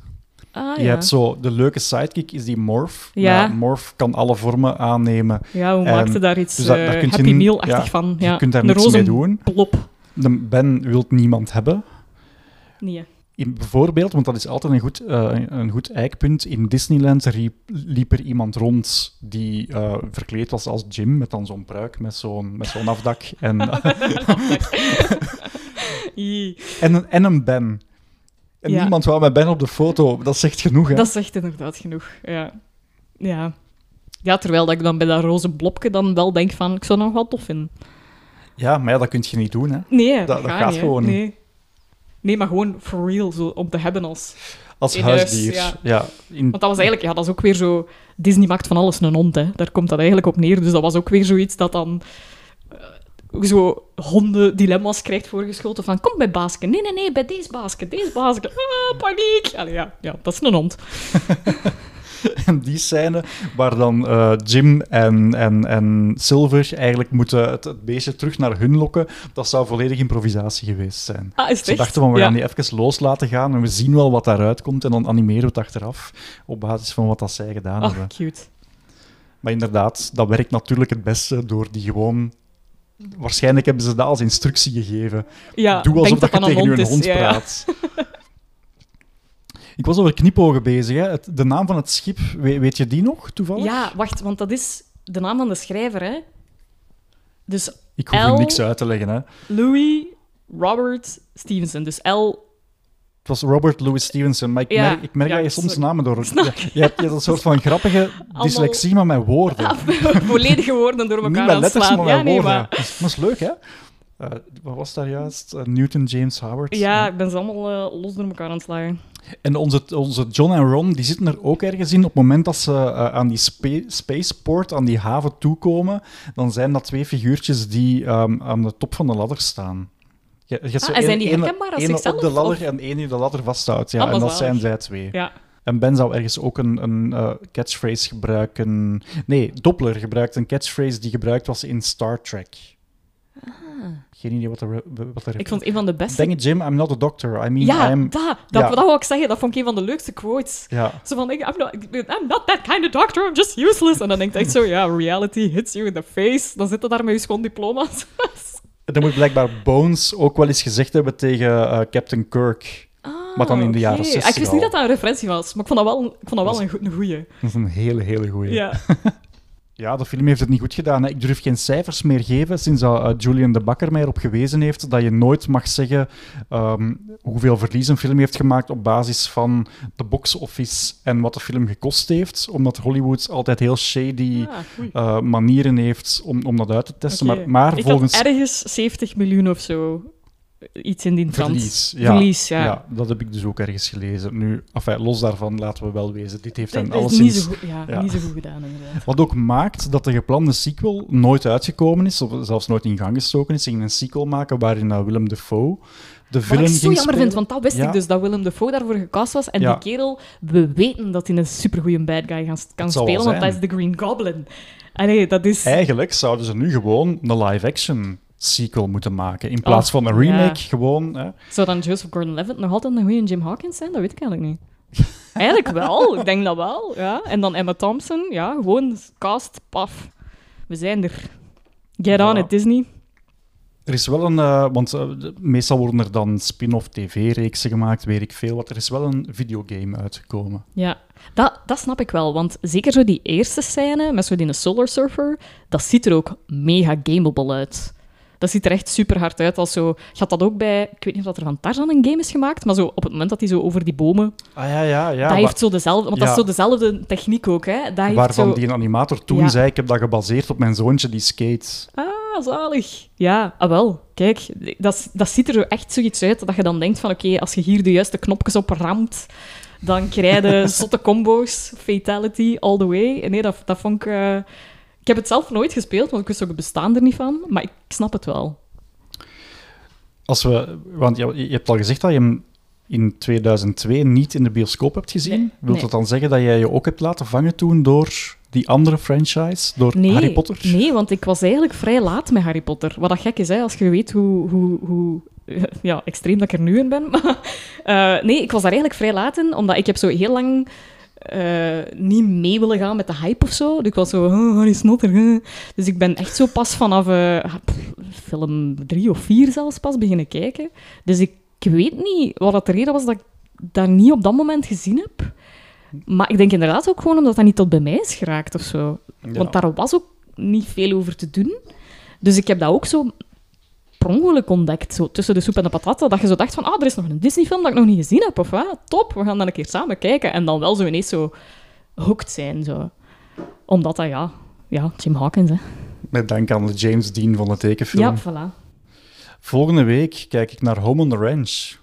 Ah,
Je
ja.
hebt zo, de leuke sidekick is die Morph.
Ja.
Maar Morph kan alle vormen aannemen.
Ja, hoe
En-
maakte daar iets
dus
eh,
daar kun je
Happy Meal-achtig
ja,
van?
je kunt daar
een
niks mee doen.
plop.
De Ben wil niemand hebben.
Nee.
In, bijvoorbeeld, want dat is altijd een goed, eh, een goed eikpunt, in Disneyland riep, liep er iemand rond die eh, verkleed was als Jim, met dan zo'n pruik, met zo'n met zo'n afdak. En, [LAUGHS] [LAUGHS] [LAUGHS] en, en een Ben. En
Ja.
niemand wou met Ben op de foto. Dat zegt genoeg, hè?
Dat zegt inderdaad genoeg, ja. Ja. Ja, terwijl dat ik dan bij dat roze blopje dan wel denk van, ik zou nog wel tof vinden.
Ja, maar ja, dat kun je niet doen, hè?
Nee, dat,
dat
gaat,
gaat
niet, hè.
gewoon niet.
Nee. nee, maar gewoon for real, zo om te hebben als...
Als
In huis,
huisdier.
ja.
ja. in,
Want dat was eigenlijk, ja, dat is ook weer zo. Disney maakt van alles een hond, hè. Daar komt dat eigenlijk op neer. Dus dat was ook weer zoiets dat dan. Zo honden dilemma's krijgt voorgeschoten van kom bij Baasje. Nee, nee, nee, bij deze Baasje, deze Baasje. Ah, paniek. Allee, ja, ja, dat is een hond. [LAUGHS]
En die scène waar dan eh, Jim en, en, en Silver eigenlijk moeten het, het beestje terug naar hun lokken, dat zou volledig improvisatie geweest zijn.
Ah,
Ze dachten van, we
Ja.
gaan die even los laten gaan en we zien wel wat daaruit komt en dan animeren we het achteraf op basis van wat dat zij gedaan
Ach,
hebben.
cute.
Maar inderdaad, dat werkt natuurlijk het beste door die gewoon... Waarschijnlijk hebben ze dat als instructie gegeven.
Ja,
Doe alsof
denk
dat je
dat
tegen
een
je
hond is. Ja.
praat. [LAUGHS] Ik was over knipogen bezig. Hè. Het- de naam van het schip, we- weet je die nog, toevallig?
Ja, wacht, want dat is de naam van de schrijver, hè. Dus
Ik hoef
L-
niks uit te leggen. Hè.
Louis Robert Stevenson. Dus L...
Het was Robert Louis Stevenson, maar ik
Ja,
merk, ik merk
ja,
dat je soms
sorry.
namen door... [LAUGHS] Je, je hebt, je hebt een soort van grappige dyslexie, maar met woorden. [LAUGHS]
volledige woorden door
Niet
elkaar
met
aan
letters,
slaan.
maar met
Ja, nee,
woorden.
maar...
Dat, is, dat is leuk, hè? Eh, wat was daar juist? Eh, Newton James Howard.
Ja, ik ben ze allemaal eh, los door elkaar aan het slagen.
En onze, onze John en Ron, die zitten er ook ergens in. Op het moment dat ze aan die spa- spaceport, aan die haven toekomen, dan zijn dat twee figuurtjes die ehm, aan de top van de ladder staan. Je, je
Ah, en zijn die herkenbaar als zichzelf,
op de ladder
of?
en één die de ladder vasthoudt. Ja,
Ah,
en dat zijn zij twee.
Ja.
En Ben zou ergens ook een, een eh, catchphrase gebruiken. Nee, Doppler gebruikt een catchphrase die gebruikt was in Star Trek. Geen idee wat er. Wat er
Ah. Ik vond een van de beste...
It, Jim, I'm not a doctor. I mean,
ja,
I'm.
dat, dat,
Ja.
dat wou ik zeggen. Dat vond ik een van de leukste quotes.
Ja.
Zo van, I'm not, I'm not that kind of doctor, I'm just useless. En dan denk ik echt zo, ja, reality hits you in the face. Dan zitten daar met je schoon diploma's. [LAUGHS]
En dan moet blijkbaar Bones ook wel eens gezegd hebben tegen eh, Captain Kirk. Maar dan in de jaren
Ah, oké.
60
Ik wist niet dat dat een referentie was, maar ik vond dat wel, ik vond dat wel een, goe- een goeie.
Dat is een hele, hele goeie.
Ja. [LAUGHS]
Ja, de film heeft het niet goed gedaan. Hè. Ik durf geen cijfers meer geven sinds dat eh, Julian de Bakker mij erop gewezen heeft dat je nooit mag zeggen ehm, hoeveel verlies een film heeft gemaakt op basis van de box office en wat de film gekost heeft. Omdat Hollywood altijd heel shady
Ah,
eh, manieren heeft om, om dat uit te testen. Maar, maar
ik
volgens
ergens 70 miljoen of zo. Iets in die trant.
verlies. Ja,
Verlies, ja.
dat heb ik dus ook ergens gelezen. Nu, enfin, los daarvan, laten we wel wezen. Dit heeft
Dat is niet zo, goed, ja,
ja.
niet zo goed gedaan, inderdaad.
Wat ook maakt dat de geplande sequel nooit uitgekomen is, of zelfs nooit in gang gestoken is. Ze gingen een sequel maken waarin uh, Willem Dafoe de
Wat
villain
ik zo jammer
spelen.
vind, want dat wist
Ja.
ik dus, dat Willem Dafoe daarvoor gecast was. En
Ja.
die kerel, we weten dat hij een supergoeie bad guy kan, spelen, want dat is de Green Goblin. Allee, dat is...
Eigenlijk zouden ze nu gewoon een live-action sequel moeten maken. In plaats
Oh,
van een remake,
ja.
gewoon... Hè.
Zou dan Joseph Gordon-Levitt nog altijd een goede Jim Hawkins zijn? Dat weet ik eigenlijk niet. [LAUGHS] eigenlijk wel, ik denk dat wel. Ja. En dan Emma Thompson, ja, gewoon cast, paf. We zijn er. Get on it, Disney.
Er is wel een... eh, want eh, meestal worden er dan spin-off tv-reeksen gemaakt, weet ik veel. Wat er is wel een videogame uitgekomen.
Ja, dat, dat snap ik wel. Want zeker zo die eerste scène met zo die Solar Surfer, dat ziet er ook mega gameable uit. Dat ziet er echt super hard uit. Als zo, had dat ook bij, ik weet niet of dat er van Tarzan een game is gemaakt, maar zo op het moment dat hij zo over die bomen,
Ah ja, ja, ja.
dat heeft zo dezelfde, want dat is zo dezelfde techniek ook, hè. Dat heeft
waarvan
zo,
die animator toen
Ja.
zei, ik heb dat gebaseerd op mijn zoontje die skate.
Ah, zalig. Ja, ah wel. Kijk, dat, dat ziet er zo echt zoiets uit dat je dan denkt van oké, als je hier de juiste knopjes op ramt, dan krijg je [LAUGHS] zotte combo's, fatality all the way. Nee, dat, dat vond ik... eh, ik heb het zelf nooit gespeeld, want ik wist ook het bestaan er niet van. Maar ik snap het wel.
Als we, want je, je hebt al gezegd dat je hem in 2002 niet in de bioscoop hebt gezien.
Nee,
Wilt
nee.
dat dan zeggen dat jij je ook hebt laten vangen toen door die andere franchise, door
Nee,
Harry Potter?
nee, want ik was eigenlijk vrij laat met Harry Potter. Wat dat gek is, hè, als je weet hoe, hoe, hoe ja, extreem dat ik er nu in ben. Maar, [LAUGHS] eh, nee, ik was daar eigenlijk vrij laat in, omdat ik heb zo heel lang eh, niet mee willen gaan met de hype of zo. Dus ik was zo, oh, huh. Dus ik ben echt zo pas vanaf eh, pff, film drie of vier zelfs pas beginnen kijken. Dus ik weet niet wat dat de reden was dat ik dat niet op dat moment gezien heb. Maar ik denk inderdaad ook gewoon omdat dat niet tot bij mij is geraakt of zo.
Ja.
Want daar was ook niet veel over te doen. Dus ik heb dat ook zo per ongeluk ontdekt, zo tussen de soep en de patatten, dat je zo dacht van, ah, er is nog een Disney-film dat ik nog niet gezien heb, of wat? Top, we gaan dan een keer samen kijken. En dan wel zo ineens zo hooked zijn, zo. Omdat dat, ja, ja Jim Hawkins, hè.
Met dank aan de James Dean van de tekenfilm.
Ja, voilà.
Volgende week kijk ik naar Home on the Ranch.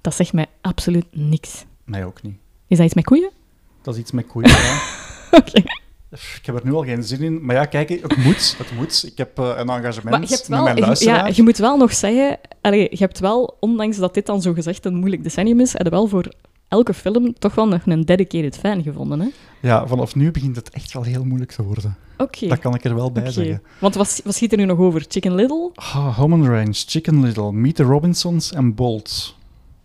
Dat zegt mij absoluut niks.
Mij ook niet.
Is dat iets met koeien?
Dat is iets met koeien. ja. [LAUGHS]
Oké.
Ik heb er nu al geen zin in. Maar ja, kijk, het moet. Het moet. Ik heb eh, een engagement
Maar je hebt
met mijn
je-
luisteraar.
ja, je moet wel nog zeggen, allee, je hebt wel, ondanks dat dit dan zo gezegd een moeilijk decennium is, heb je wel voor elke film toch wel nog een dedicated fan gevonden, hè?
Ja, vanaf nu begint het echt wel heel moeilijk te worden.
Oké.
Dat kan ik er wel bij zeggen.
Want wat, wat schiet er nu nog over? Chicken Little?
Ah, Home Ranch, Chicken Little, Meet the Robinsons en Bolt.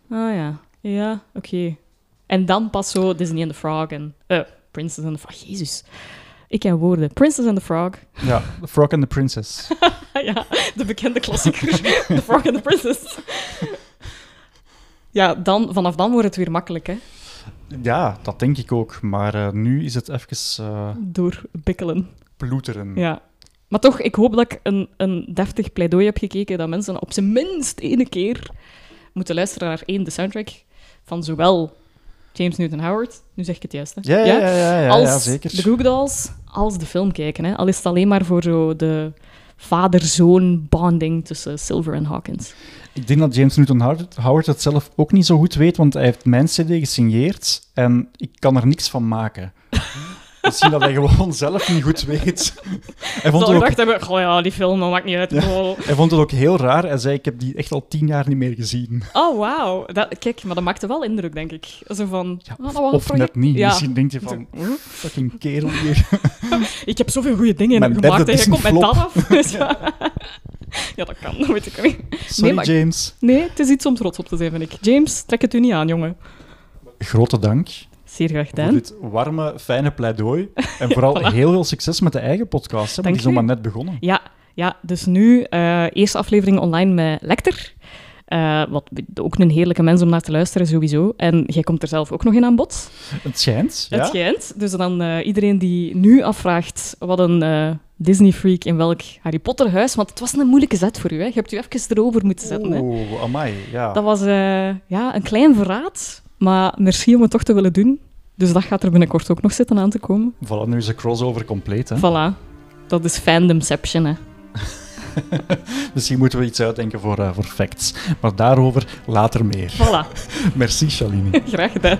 Ah ja. Ja, oké. En dan pas zo Disney and the Frog en... eh Princess and the Frog. Jezus. Ik ken woorden. Princess and the Frog. [LAUGHS]
Ja, The Frog and the Princess.
ja, de bekende klassieker. [LAUGHS] the Frog and the Princess. ja, dan, vanaf dan wordt het weer makkelijk, hè.
ja, dat denk ik ook. Maar eh, nu is het even eh
Doorbikkelen.
ploeteren.
Ja. Maar toch, ik hoop dat ik een, een deftig pleidooi heb gekeken dat mensen op zijn minst ene keer moeten luisteren naar één, de soundtrack van zowel James Newton Howard, nu zeg ik het juist, hè?
Ja, ja, ja, ja, ja,
als
ja, zeker.
de Goo Dolls, als de film kijken. Hè? Al is het alleen maar voor zo de vader-zoon bonding tussen Silver en Hawkins.
Ik denk dat James Newton Howard, Howard het zelf ook niet zo goed weet, want hij heeft mijn CD gesigneerd en ik kan er niks van maken. Misschien dat hij gewoon zelf niet goed weet. Hij vond,
Zal
het ook,
dacht hebben, goh ja, die film, dat maakt niet uit.
hij vond het ook heel raar. Hij zei, ik heb die echt al tien jaar niet meer gezien.
Oh, wauw. Dat- Kijk, maar dat maakte wel indruk, denk ik. Zo van...
Ja,
was een
Of net niet.
Ja.
Misschien denkt je van, fucking kerel hier. [LAUGHS]
Ik heb zoveel goede dingen
Mijn
gemaakt en je komt met dat af. [LAUGHS] Dus ja. [LAUGHS] ja, dat kan. Dat weet ik niet.
Sorry,
maar-
James.
Nee, het is iets om trots op te zijn, vind ik. James, trek het u niet aan, jongen.
Grote dank
Zeer graag
voor
gedaan.
dit warme, fijne pleidooi. En vooral [LAUGHS]
Voilà.
heel veel succes met de eigen podcast, hè, want die is nog maar net begonnen.
Ja, ja, dus nu eh eerste aflevering online met Lecter. Eh, wat ook een heerlijke mens om naar te luisteren, sowieso. En jij komt er zelf ook nog in aan bod.
Het schijnt, ja.
Het schijnt. Dus dan eh, iedereen die nu afvraagt wat een Disney-freak in welk Harry Potter-huis... Want het was een moeilijke zet voor u, hè. Je hebt u even erover moeten zetten.
Oeh, amai, ja.
Dat was ja, een klein verraad, maar merci om het toch te willen doen. Dus dat gaat er binnenkort ook nog zitten aan te komen.
Voilà, nu is de crossover compleet. Hè.
Voilà. Dat is fandomception, hè. [LAUGHS]
Misschien moeten we iets uitdenken voor, eh, voor facts. Maar daarover later meer.
Voilà. [LAUGHS]
Merci, Shalini. [LAUGHS]
Graag gedaan.